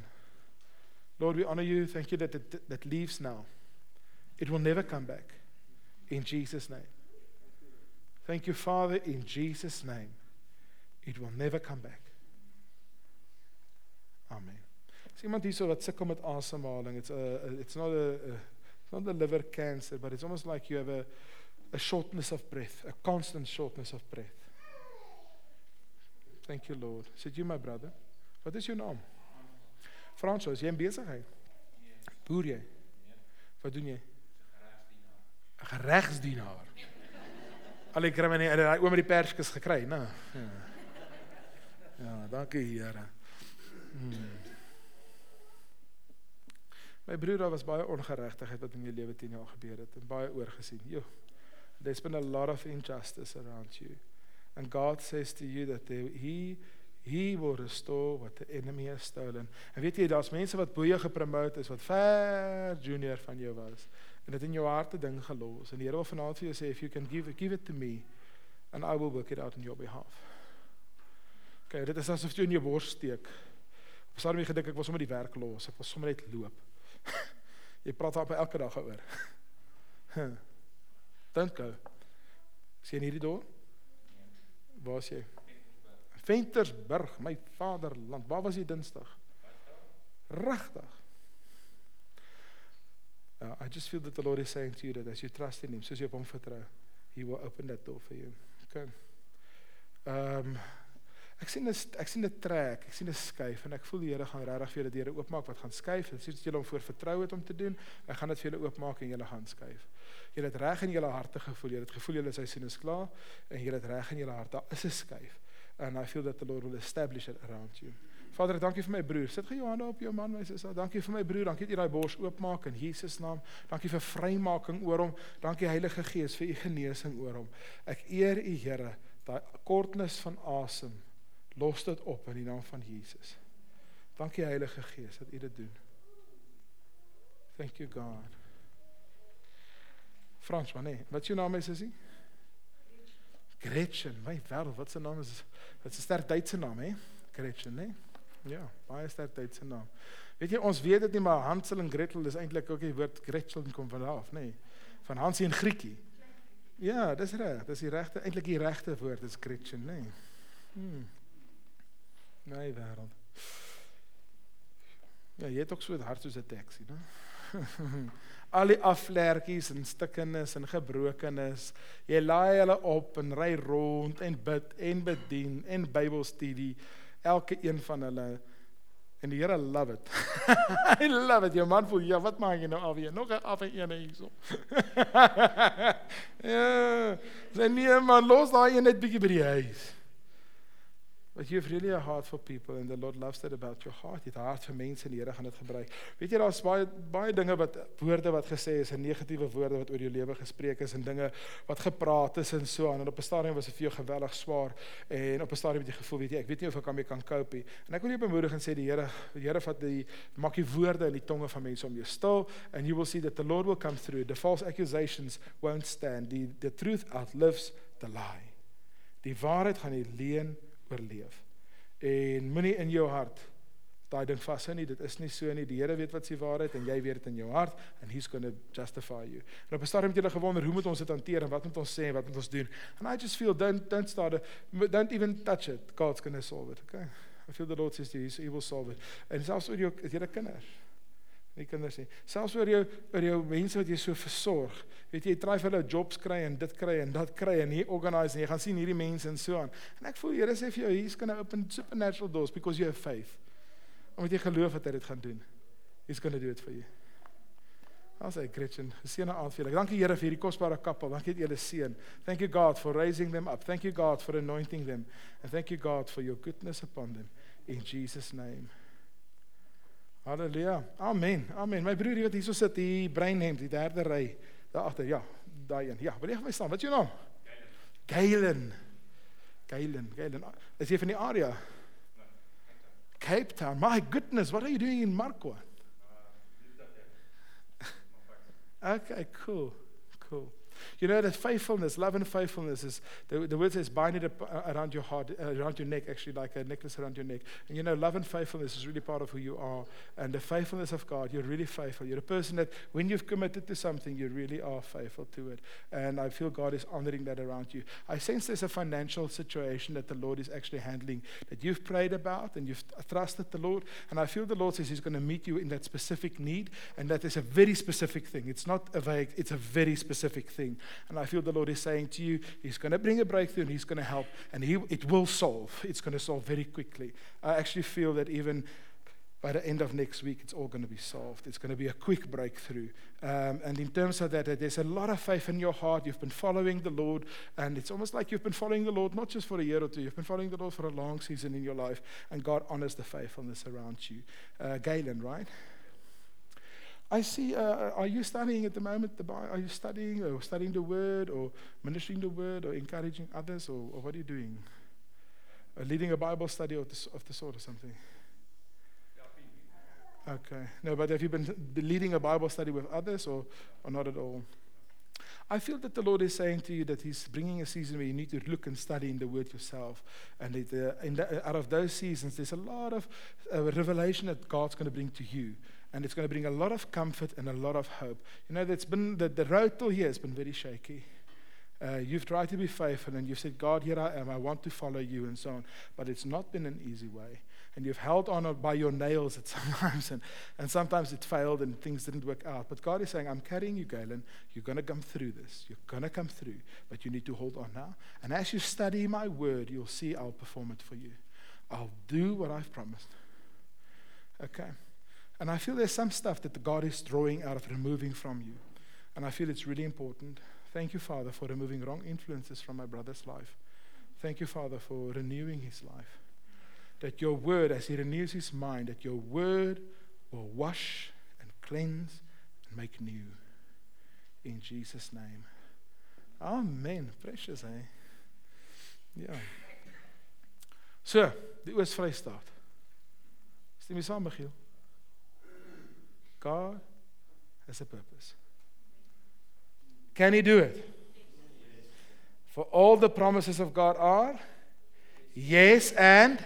Lord, we honor you. Thank you that it, that leaves now. It will never come back. In Jesus' name. Thank you, Father, in Jesus' name. It will never come back. Amen. Is iemand hierso wat sukkel met asemhaling? It's a it's not a, a it's not a liver cancer, but it's almost like you have a a shortness of breath, a constant shortness of breath. Thank you, Lord. Sit you my brother. Wat is jou naam? Fransos, jy in besigheid? Boer jy? Wat doen jy? Geregsdienaar. Al die krimme het daai oom met die perskes gekry, né? Ja. Ja, dankie Here. Hmm. My broer was baie ongeregtigheid wat in jou lewe 10 jaar gebeur het en baie oorgesien. Jo. There's been a lot of injustice around you. And God says to you that they, he he will restore what the enemy has stolen. En weet jy, daar's mense wat boeye gepromote is wat ver junior van jou was en dit in jou hart 'n ding gelos en die Here wil vanaand vir jou sê if you can give give it to me and I will work it out on your behalf. Okay, dit is asof jy in jou bors steek. Op Saterdag gedink ek was sommer die werk los. Ek was sommer net loop. jy praat op elke dag oor. Dink gou. Sien hierdie dorp? Waar is jy? Ventersburg, my vaderland. Waar was jy Dinsdag? Regtig? Uh, I just feel that the Lord is saying to you that as you trust in Him, soos jy op Hom vertrou, He will open that door for you. Okay. Um, ek sien 'n ek sien 'n trek, ek sien 'n skuif en ek voel die Here gaan regtig vir julle deure oopmaak wat gaan skuif. Dit is julle om voor vertrou het om te doen. Hy gaan dit vir julle oopmaak en julle gaan skuif. Julle het reg in julle harte gevoel. Julle het gevoel julle seisoen is klaar en julle het reg in julle hart. Daar is 'n skuif. And I feel that the Lord will establish it around you. Vader, dankie vir my broer. Sit gou jou hande op jou man, my sussie. Dankie vir my broer. Dankie dat jy daai bors oopmaak in Jesus naam. Dankie vir vrymaking oor hom. Dankie Heilige Gees vir u genesing oor hom. Ek eer u Here, daai kortnis van asem. Los dit op in die naam van Jesus. Dankie Heilige Gees dat u dit doen. Thank you God. Frans, wat nee. Wat is jou naam, my sussie? Gretchen. My wêreld, wat se naam is? Wat 'n sterk Duitse naam, hè? Gretchen, né? Nee? Ja, baie sterk tyd se naam. Weet jy, ons weet dit nie maar Hansel en Gretel is eintlik ook die woord Gretchen kom van af, nê. Nee. Van Hansie en Griekie. Ja, dis reg. Dis die regte eintlik die regte woord is Gretchen, nê. Nee. Hmm. Nee, wêreld. Ja, jy het ook so 'n hart soos 'n taxi, né? Al die aflertjies en stikkenis en gebrokenis. Jy laai hulle op en ry rond en bid en bedien en Bybelstudie. Elke een van hulle en die Here love it. I love it. Jou man voel, ja, wat maak jy nou al weer? Nog 'n af en een hierso. ja. Sy nee man, los daai een net bietjie by die huis. But you have really a heart for people and the Lord loves that about your heart. Jy het hart vir mense en die Here gaan dit gebruik. Weet jy daar's baie baie dinge wat woorde wat gesê is en negatiewe woorde wat oor jou lewe gespreek is en dinge wat gepraat is en so aan. En op 'n stadium was dit vir jou geweldig swaar en op 'n stadium het jy gevoel, weet jy, ek weet nie of ek kan mee kan cope nie. En ek wil jou bemoedig en sê die Here, die Here vat die maak die woorde in die tonge van mense om jou stil and you will see that the Lord will come through. The false accusations won't stand. The the truth outlives the lie. Die waarheid gaan die leuen oorleef. En moenie in jou hart daai ding vashou nie. Dit is nie so nie. Die Here weet wat se waarheid en jy weet dit in jou hart and he's going to justify you. En op 'n stadium het jy gewonder hoe moet ons dit hanteer en wat moet ons sê en wat moet ons doen? And I just feel don't don't start a, don't even touch it. God's going to solve it, okay? I feel the Lord says to you, he will solve it. En selfs oor jou as jy 'n kinders nie kinders nie. Selfs oor jou oor jou mense wat jy so versorg. Weet jy, jy try vir hulle jobs kry en dit kry en dat kry en hier organise en jy gaan sien hierdie mense en so aan. En ek voel Here sê vir jou, he's going to open supernatural doors because you have faith. Omdat jy geloof dat hy dit gaan doen. He's going to do it for you. Ons sê Christian, seëne aan vir julle. Dankie Here vir hierdie kosbare koppel. Dankie dat julle seën. Thank you God for raising them up. Thank you God for anointing them. And thank you God for your goodness upon them in Jesus name. Halleluja. Amen. Amen. My broer wat hierso sit, die brein hemp, die derde ry. Daar agter. Ja, daai een. Ja, wil jy vir my staan? Wat is jou naam? Galen. Galen. Galen. Is jy van die area? Cape Town. My goodness, what are you doing in Marco? Okay, cool. Cool. You know that faithfulness, love and faithfulness is the, the word says bind it uh, around your heart, uh, around your neck, actually like a necklace around your neck. And you know, love and faithfulness is really part of who you are. And the faithfulness of God, you're really faithful. You're a person that when you've committed to something, you really are faithful to it. And I feel God is honoring that around you. I sense there's a financial situation that the Lord is actually handling that you've prayed about and you've trusted the Lord. And I feel the Lord says He's going to meet you in that specific need. And that is a very specific thing. It's not a vague, it's a very specific thing. And I feel the Lord is saying to you, He's going to bring a breakthrough and He's going to help. And he, it will solve. It's going to solve very quickly. I actually feel that even by the end of next week, it's all going to be solved. It's going to be a quick breakthrough. Um, and in terms of that, there's a lot of faith in your heart. You've been following the Lord, and it's almost like you've been following the Lord not just for a year or two, you've been following the Lord for a long season in your life, and God honors the faithfulness around you. Uh, Galen, right? I see, uh, are you studying at the moment? The Bible? Are you studying or studying the Word or ministering the Word or encouraging others or, or what are you doing? Uh, leading a Bible study of the, of the sort or something? Okay. No, but have you been leading a Bible study with others or, or not at all? I feel that the Lord is saying to you that He's bringing a season where you need to look and study in the Word yourself. And uh, the, out of those seasons, there's a lot of uh, revelation that God's going to bring to you and it's going to bring a lot of comfort and a lot of hope. You know, that's been the, the road till here has been very shaky. Uh, you've tried to be faithful and you've said, God, here I am, I want to follow you, and so on. But it's not been an easy way. And you've held on by your nails at sometimes, and, and sometimes it failed and things didn't work out. But God is saying, I'm carrying you, Galen. You're going to come through this. You're going to come through, but you need to hold on now. And as you study my word, you'll see I'll perform it for you. I'll do what I've promised. Okay. And I feel there's some stuff that God is drawing out of, removing from you. And I feel it's really important. Thank you, Father, for removing wrong influences from my brother's life. Thank you, Father, for renewing his life. That your word, as he renews his mind, that your word will wash and cleanse and make new. In Jesus' name. Amen. Precious, eh? Ja. So, die Oos-Vrystaat. Stem jy saam, Michiel? God has a purpose. Can He do it? For all the promises of God are yes and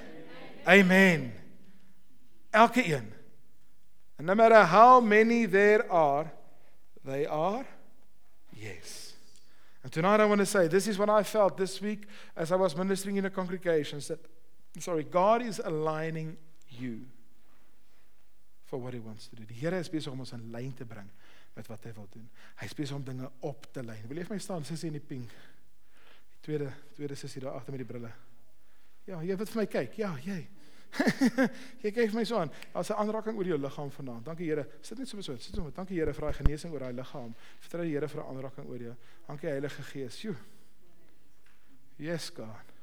amen. Elke een. And no matter how many there are, they are Yes. And tonight I want to say this is what I felt this week as I was ministering in a congregation that sorry, God is aligning you for what he wants to do. Die Here is besig om ons in lyn te bring met wat hy wil doen. Hy is besig om dinge op te lyn. Wil jy vir my staan sussie in die pink? Die tweede tweede sussie daar agter met die brille. Ja, jy wat vir my kyk. Ja, jy. jy kyk vir my so aan. Daar's 'n aanraking oor jou liggaam vanaand. Dankie Here. Sit net so so. Sit so. Dankie Here vir daai genesing oor daai liggaam. Vertrou die Here vir 'n aanraking oor jou. Dankie Heilige Gees. Sjoe. Yes God.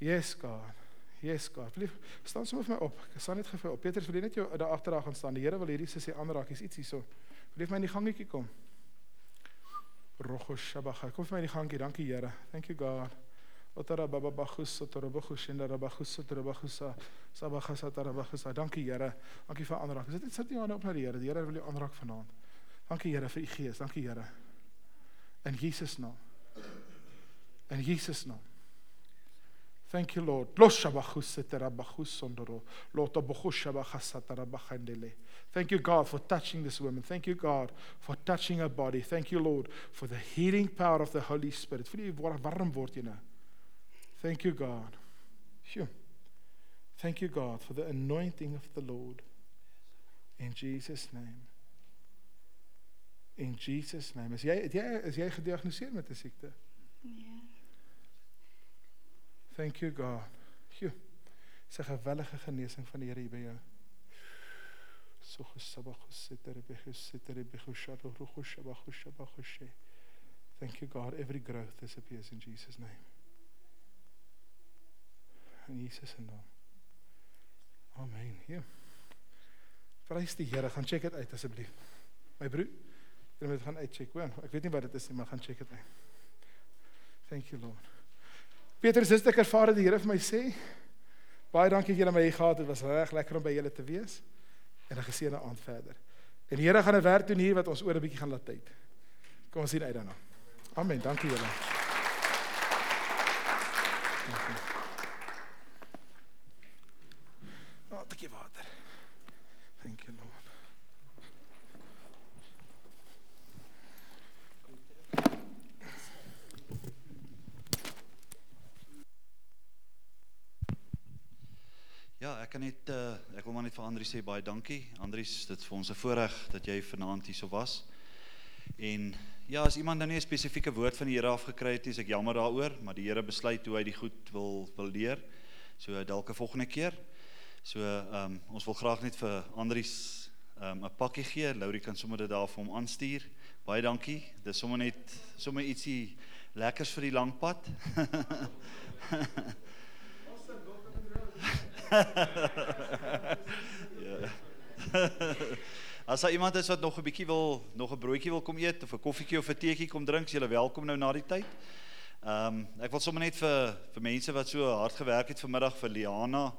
Yes God. Yes God. Lief, staan sommer vir my op. Ek staan net gefou op. Petrus, wil jy net jou daar agter daar gaan staan? Die Here wil hierdie sussie aanraak. Is iets hierso. Wil jy vir my in die gangetjie kom? Rogo Shabaka. Kom vir my in die gangetjie. Dankie Here. Thank you God. Otara baba bagus otara bagus en daar bagus otara bagus sabagas otara bagus. Dankie Here. Dankie vir aanraak. Sit net sit jy aan op na die Here. Die Here wil jou aanraak vanaand. Dankie Here vir u gees. Dankie Here. In Jesus naam. In Jesus naam. Thank you Lord. Thank you God for touching this woman. Thank you God for touching her body. Thank you Lord for the healing power of the Holy Spirit. Warm? Thank you, God. Thank you, God, for the anointing of the Lord. In Jesus' name. In Jesus' name. Is jy is jy gediagnoseer met 'n siekte? Thank you, God. Phew. Dis 'n gewellige genesing van die Here hier by jou. So gesabach sitere behusitere behushado ruhushabach shabach she. Thank you, God. Every growth disappears in Jesus' name in Jesus se naam. Amen. Ja. Prys die Here. Gaan check dit uit asseblief. My broer, jy moet gaan uitcheck, hoor. Ek weet nie wat dit is nie, maar gaan check dit uit. Thank you Lord. Petrus, dis ek ervaar die Here vir my sê. Baie dankie dat julle my hier gehad het. Dit was reg lekker om by julle te wees. En 'n geseënde aand verder. En die Here gaan 'n werk doen hier wat ons oor 'n bietjie gaan laat tyd. Kom ons sien uit daarna. Amen. Dankie julle. Dankie. bietjie water. You Lord. Kan net uh, ek wil maar net vir Andri sê baie dankie. Andri, dit vir ons 'n voorreg dat jy vanaand hierso was. En ja, as iemand nou nie 'n spesifieke woord van die Here af gekry het nie, is ek jammer daaroor, maar die Here besluit hoe hy die goed wil wil leer. So dalk 'n volgende keer. So ehm um, ons wil graag net vir Andries ehm um, 'n pakkie gee. Laurie kan sommer dit daar vir hom aanstuur. Baie dankie. Dis sommer net sommer ietsie lekkers vir die lang pad. ja. As daar iemand is wat nog 'n bietjie wil nog 'n broodjie wil kom eet of 'n koffietjie of 'n teetjie kom drink, is welkom nou na die tyd. Ehm um, ek wil sommer net vir vir mense wat so hard gewerk het vanmiddag vir Liana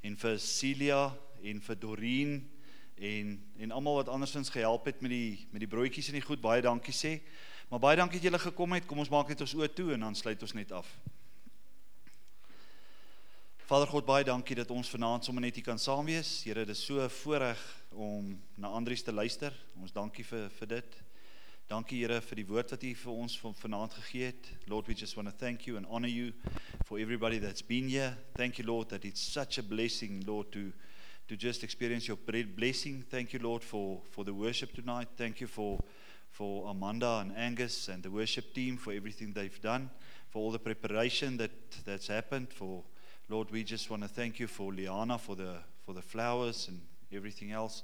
en vir Celia en vir Doreen en en almal wat andersins gehelp het met die met die broodjies en die goed baie dankie sê. Maar baie dankie dat julle gekom het. Kom ons maak net ons oë toe en dan sluit ons net af. Vader God, baie dankie dat ons vanaand sommer net hier kan saam wees. Here, dit is so voorreg om na Andries te luister. Ons dankie vir vir dit. Dankie Here vir die woord wat U vir ons van vanaand gegee het. Lord, we just want to thank you and honor you for everybody that's been here. Thank you Lord that it's such a blessing, Lord, to to just experience your blessing. Thank you Lord for for the worship tonight. Thank you for for Amanda and Angus and the worship team for everything they've done, for all the preparation that that's happened. For Lord, we just want to thank you for Liana for the for the flowers and everything else.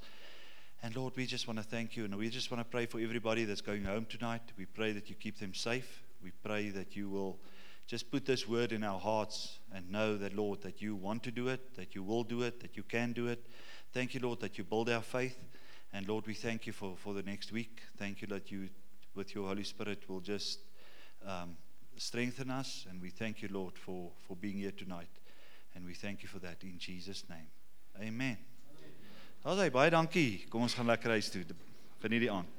And Lord, we just want to thank you. And we just want to pray for everybody that's going home tonight. We pray that you keep them safe. We pray that you will just put this word in our hearts and know that, Lord, that you want to do it, that you will do it, that you can do it. Thank you, Lord, that you build our faith. And Lord, we thank you for, for the next week. Thank you that you, with your Holy Spirit, will just um, strengthen us. And we thank you, Lord, for, for being here tonight. And we thank you for that in Jesus' name. Amen. Daar's hy baie dankie. Kom ons gaan lekker huis toe. Geniet die aand.